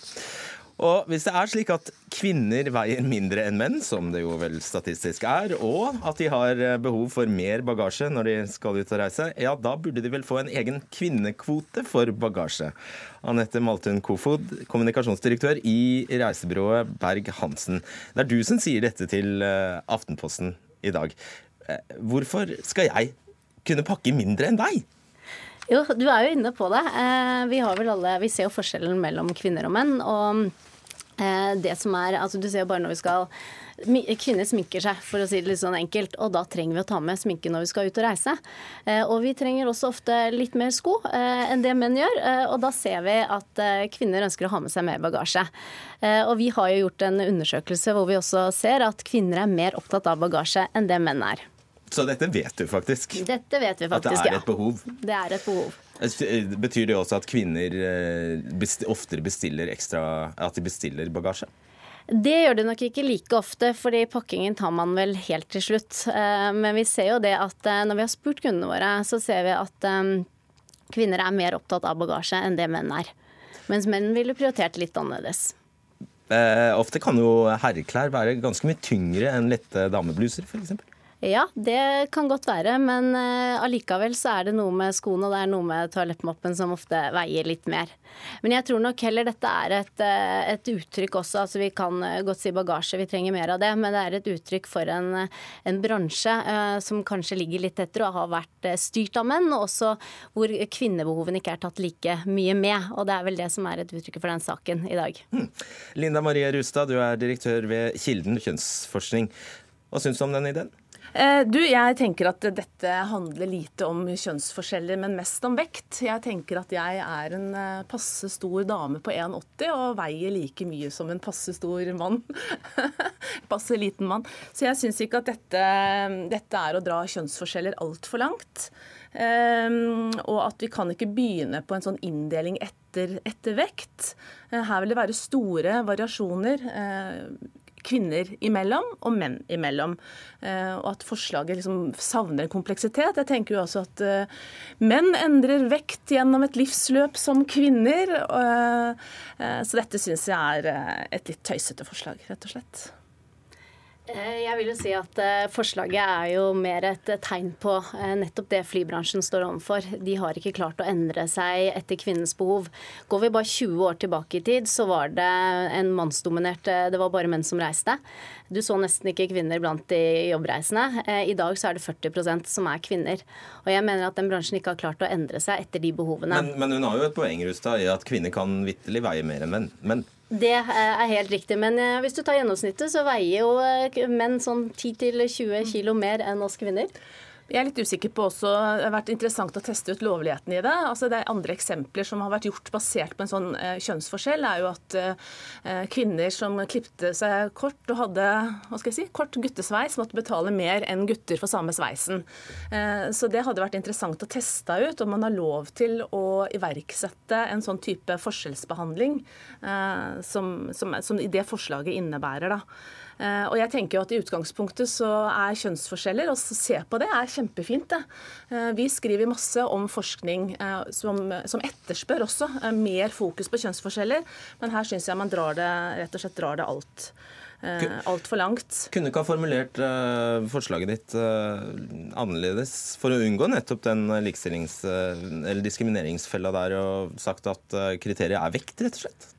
[SPEAKER 2] Og hvis det er slik at kvinner veier mindre enn menn, som det jo vel statistisk er, og at de har behov for mer bagasje når de skal ut og reise, ja, da burde de vel få en egen kvinnekvote for bagasje. Anette Maltun Kofod, kommunikasjonsdirektør i reisebyrået Berg-Hansen. Det er du som sier dette til eh, Aftenposten i dag. Eh, hvorfor skal jeg kunne pakke mindre enn deg?
[SPEAKER 17] Jo, du er jo inne på det. Eh, vi, har vel alle, vi ser jo forskjellen mellom kvinner og menn. Og eh, det som er Altså, du ser jo bare når vi skal Kvinner sminker seg, for å si det litt sånn enkelt, og da trenger vi å ta med sminke når vi skal ut og reise. Og vi trenger også ofte litt mer sko enn det menn gjør, og da ser vi at kvinner ønsker å ha med seg mer bagasje. Og vi har jo gjort en undersøkelse hvor vi også ser at kvinner er mer opptatt av bagasje enn det menn er.
[SPEAKER 2] Så dette vet du faktisk?
[SPEAKER 17] Dette vet vi faktisk,
[SPEAKER 2] ja. At det er et behov?
[SPEAKER 17] Det er et behov.
[SPEAKER 2] Betyr det også at kvinner eh, oftere bestiller ekstra At de bestiller bagasje?
[SPEAKER 17] Det gjør det nok ikke like ofte, fordi pakkingen tar man vel helt til slutt. Eh, men vi ser jo det at eh, når vi har spurt kundene våre, så ser vi at kvinner er mer opptatt av bagasje enn det menn er. Mens menn ville prioritert litt annerledes.
[SPEAKER 2] Eh, ofte kan jo herreklær være ganske mye tyngre enn lette damebluser, f.eks.
[SPEAKER 17] Ja, det kan godt være, men uh, allikevel så er det noe med skoene og det er noe med toalettmoppen som ofte veier litt mer. Men jeg tror nok heller dette er et, uh, et uttrykk også, altså vi kan uh, godt si bagasje, vi trenger mer av det, men det er et uttrykk for en, en bransje som kanskje ligger litt etter og har vært styrt av menn, og også hvor kvinnebehovene ikke er tatt like mye med. Og det er vel det som er et uttrykk for den saken i dag. Hmm.
[SPEAKER 2] Linda Marie Rustad, du er direktør ved Kilden kjønnsforskning. Hva syns du om den ideen?
[SPEAKER 18] Eh, du, jeg tenker at dette handler lite om kjønnsforskjeller, men mest om vekt. Jeg tenker at jeg er en eh, passe stor dame på 1,80 og veier like mye som en passe stor mann. passe liten mann. Så jeg syns ikke at dette, dette er å dra kjønnsforskjeller altfor langt. Um, og at vi kan ikke begynne på en sånn inndeling etter, etter vekt. Uh, her vil det være store variasjoner. Uh, kvinner imellom og menn imellom. Eh, og at forslaget liksom savner kompleksitet. Jeg tenker jo også at eh, menn endrer vekt gjennom et livsløp som kvinner. Eh, så dette syns jeg er et litt tøysete forslag, rett og slett.
[SPEAKER 17] Eh, jeg vil jo si at eh, Forslaget er jo mer et tegn på eh, nettopp det flybransjen står overfor. De har ikke klart å endre seg etter kvinnens behov. Går vi bare 20 år tilbake i tid, så var det en mannsdominert Det var bare menn som reiste. Du så nesten ikke kvinner blant de jobbreisende. I dag så er det 40% som er kvinner. Og jeg mener at den bransjen ikke har klart å endre seg etter de behovene.
[SPEAKER 2] Men, men hun har jo et poeng Rustad, i at kvinner kan vitterlig veie mer enn menn. Men
[SPEAKER 17] det er helt riktig. Men eh, hvis du tar gjennomsnittet, så veier jo eh, menn sånn 10-20 kilo mer enn oss kvinner.
[SPEAKER 18] Jeg er litt usikker på også, Det har vært interessant å teste ut lovligheten i det. Altså det er Andre eksempler som har vært gjort basert på en sånn eh, kjønnsforskjell, er jo at eh, kvinner som klipte seg kort og hadde hva skal jeg si, kort guttesveis, måtte betale mer enn gutter for samme sveisen. Eh, så det hadde vært interessant å teste ut om man har lov til å iverksette en sånn type forskjellsbehandling eh, som, som, som det forslaget innebærer. da. Eh, og jeg tenker jo at I utgangspunktet så er kjønnsforskjeller, og se på det, er kjempefint. det. Eh, vi skriver masse om forskning eh, som, som etterspør også mer fokus på kjønnsforskjeller, men her syns jeg man drar det, rett og slett drar det alt. Altfor langt.
[SPEAKER 2] Kunne ikke ha formulert forslaget ditt annerledes for å unngå nettopp den likestillings- eller diskrimineringsfella der, og sagt at kriteriet er vekt, rett og slett?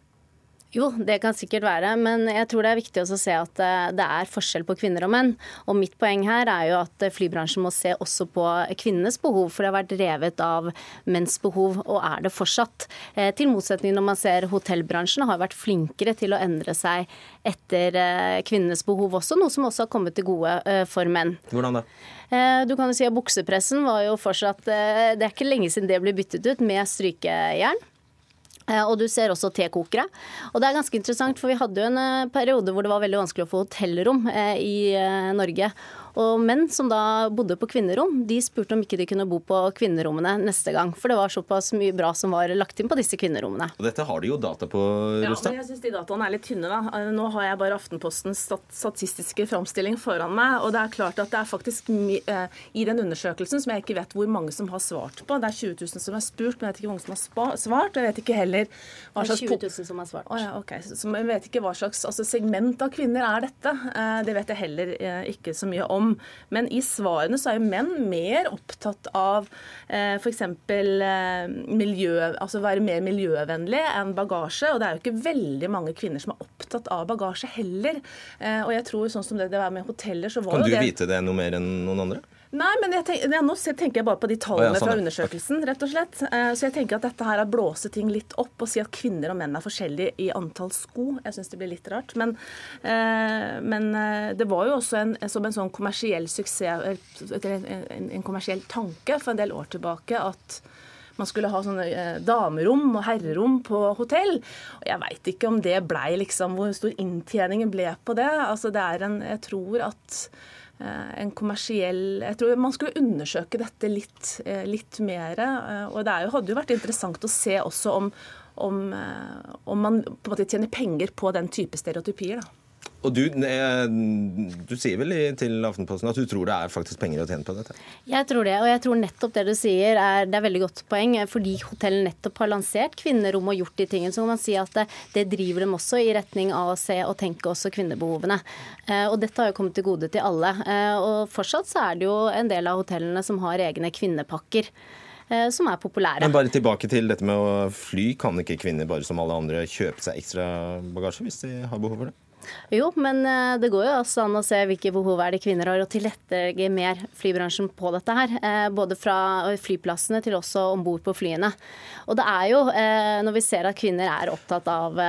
[SPEAKER 17] Jo, det kan sikkert være, men jeg tror det er viktig å se at eh, det er forskjell på kvinner og menn. Og mitt poeng her er jo at flybransjen må se også på kvinnenes behov, for det har vært revet av menns behov, og er det fortsatt. Eh, til motsetning når man ser hotellbransjen har vært flinkere til å endre seg etter eh, kvinnenes behov også, noe som også har kommet til gode for menn.
[SPEAKER 2] Hvordan da?
[SPEAKER 17] Du kan jo si at Buksepressen var jo fortsatt Det er ikke lenge siden det ble byttet ut med strykejern. Eh, og du ser også tekokere. Og det er ganske interessant, for vi hadde jo en eh, periode hvor det var veldig vanskelig å få hotellrom eh, i Norge. Og menn som da bodde på kvinnerom, de spurte om ikke de kunne bo på kvinnerommene neste gang. For det var såpass mye bra som var lagt inn på disse kvinnerommene.
[SPEAKER 2] Og dette har de jo data på,
[SPEAKER 18] Rustad. Ja, men jeg syns de dataene er litt tynne, da. Nå har jeg bare Aftenpostens statistiske framstilling foran meg. Og det er klart at det er faktisk i den undersøkelsen, som jeg ikke vet hvor mange som har svart på, det er 20 000 som er spurt, men jeg vet ikke hvor mange som har svart. jeg vet ikke heller
[SPEAKER 17] hva slags 20 000 som har svart.
[SPEAKER 18] Oh, ja, okay. Så jeg vet ikke hva slags altså, segment av kvinner er dette. Eh, det vet jeg heller eh, ikke så mye om. Men i svarene så er jo menn mer opptatt av eh, f.eks. Eh, miljø, altså være mer miljøvennlig enn bagasje. Og det er jo ikke veldig mange kvinner som er opptatt av bagasje heller. Eh, og jeg tror sånn som det, det var med hoteller, så var
[SPEAKER 2] kan
[SPEAKER 18] jo det
[SPEAKER 2] Kan du vite det noe mer enn noen andre?
[SPEAKER 18] Nei, men tenker, nå tenker jeg bare på de tallene oh, ja, sånn. fra undersøkelsen. rett og slett. Eh, så jeg tenker at dette her er blåse ting litt opp og si at kvinner og menn er forskjellige i antall sko. Jeg syns det blir litt rart. Men, eh, men, eh, det var jo også en, som en sånn kommersiell suksess, en, en, kommersiell tanke for en del år tilbake at man skulle ha sånne damerom og herrerom på hotell. Og jeg veit ikke om det blei liksom Hvor stor inntjeningen ble på det. Altså det er en Jeg tror at en kommersiell Jeg tror man skulle undersøke dette litt, eh, litt mer. Eh, og det jo, hadde jo vært interessant å se også om, om, om man på en måte tjener penger på den type stereotypier. da.
[SPEAKER 2] Og du, du, sier vel til Aftenposten at du tror det er faktisk penger å tjene på dette?
[SPEAKER 17] Jeg tror det, og jeg tror nettopp det du sier er, det er veldig godt poeng. Fordi hotellet nettopp har lansert kvinnerom og gjort de tingene, så kan man si at det, det, driver dem også i retning av å se og tenke også kvinnebehovene. Eh, og dette har jo kommet til gode til alle. Eh, og fortsatt så er det jo en del av hotellene som har egne kvinnepakker eh, som er populære.
[SPEAKER 2] Men bare tilbake til dette med å fly. Kan ikke kvinner bare som alle andre kjøpe seg ekstra bagasje hvis de har behov for det?
[SPEAKER 17] Jo, men eh, det går jo også an å se hvilke behov er det kvinner har, og tilrettelegge mer flybransjen på dette her. Eh, både fra flyplassene til også om bord på flyene. Og det er jo, eh, når vi ser at kvinner er opptatt av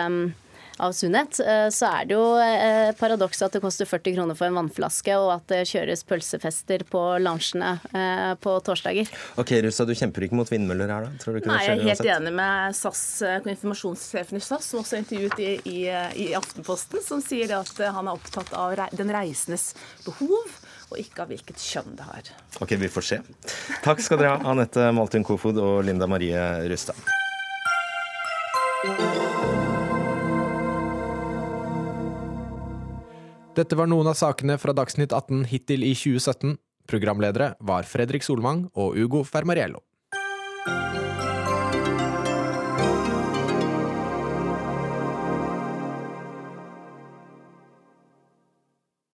[SPEAKER 17] av sunnhet, eh, så er det jo paradokset paradoks at det koster 40 kroner for en vannflaske, og at det kjøres pølsefester på lunsjene eh, på torsdager.
[SPEAKER 2] Ok, Russa, du kjemper ikke mot vindmøller her, da? Tror du ikke
[SPEAKER 18] Nei,
[SPEAKER 2] det
[SPEAKER 18] jeg er helt
[SPEAKER 2] uansett?
[SPEAKER 18] enig med SAS, informasjonssjefen i SAS, som også er intervjuet i, i, i Aftenposten, som sier at han er opptatt av den reisendes behov, og ikke av hvilket kjønn det har.
[SPEAKER 2] Ok, vi får se. Takk skal dere ha, Anette Maltun Kofod og Linda Marie Rustad.
[SPEAKER 1] Dette var noen av sakene fra Dagsnytt 18 hittil i 2017. Programledere var Fredrik Solvang og Ugo Fermariello.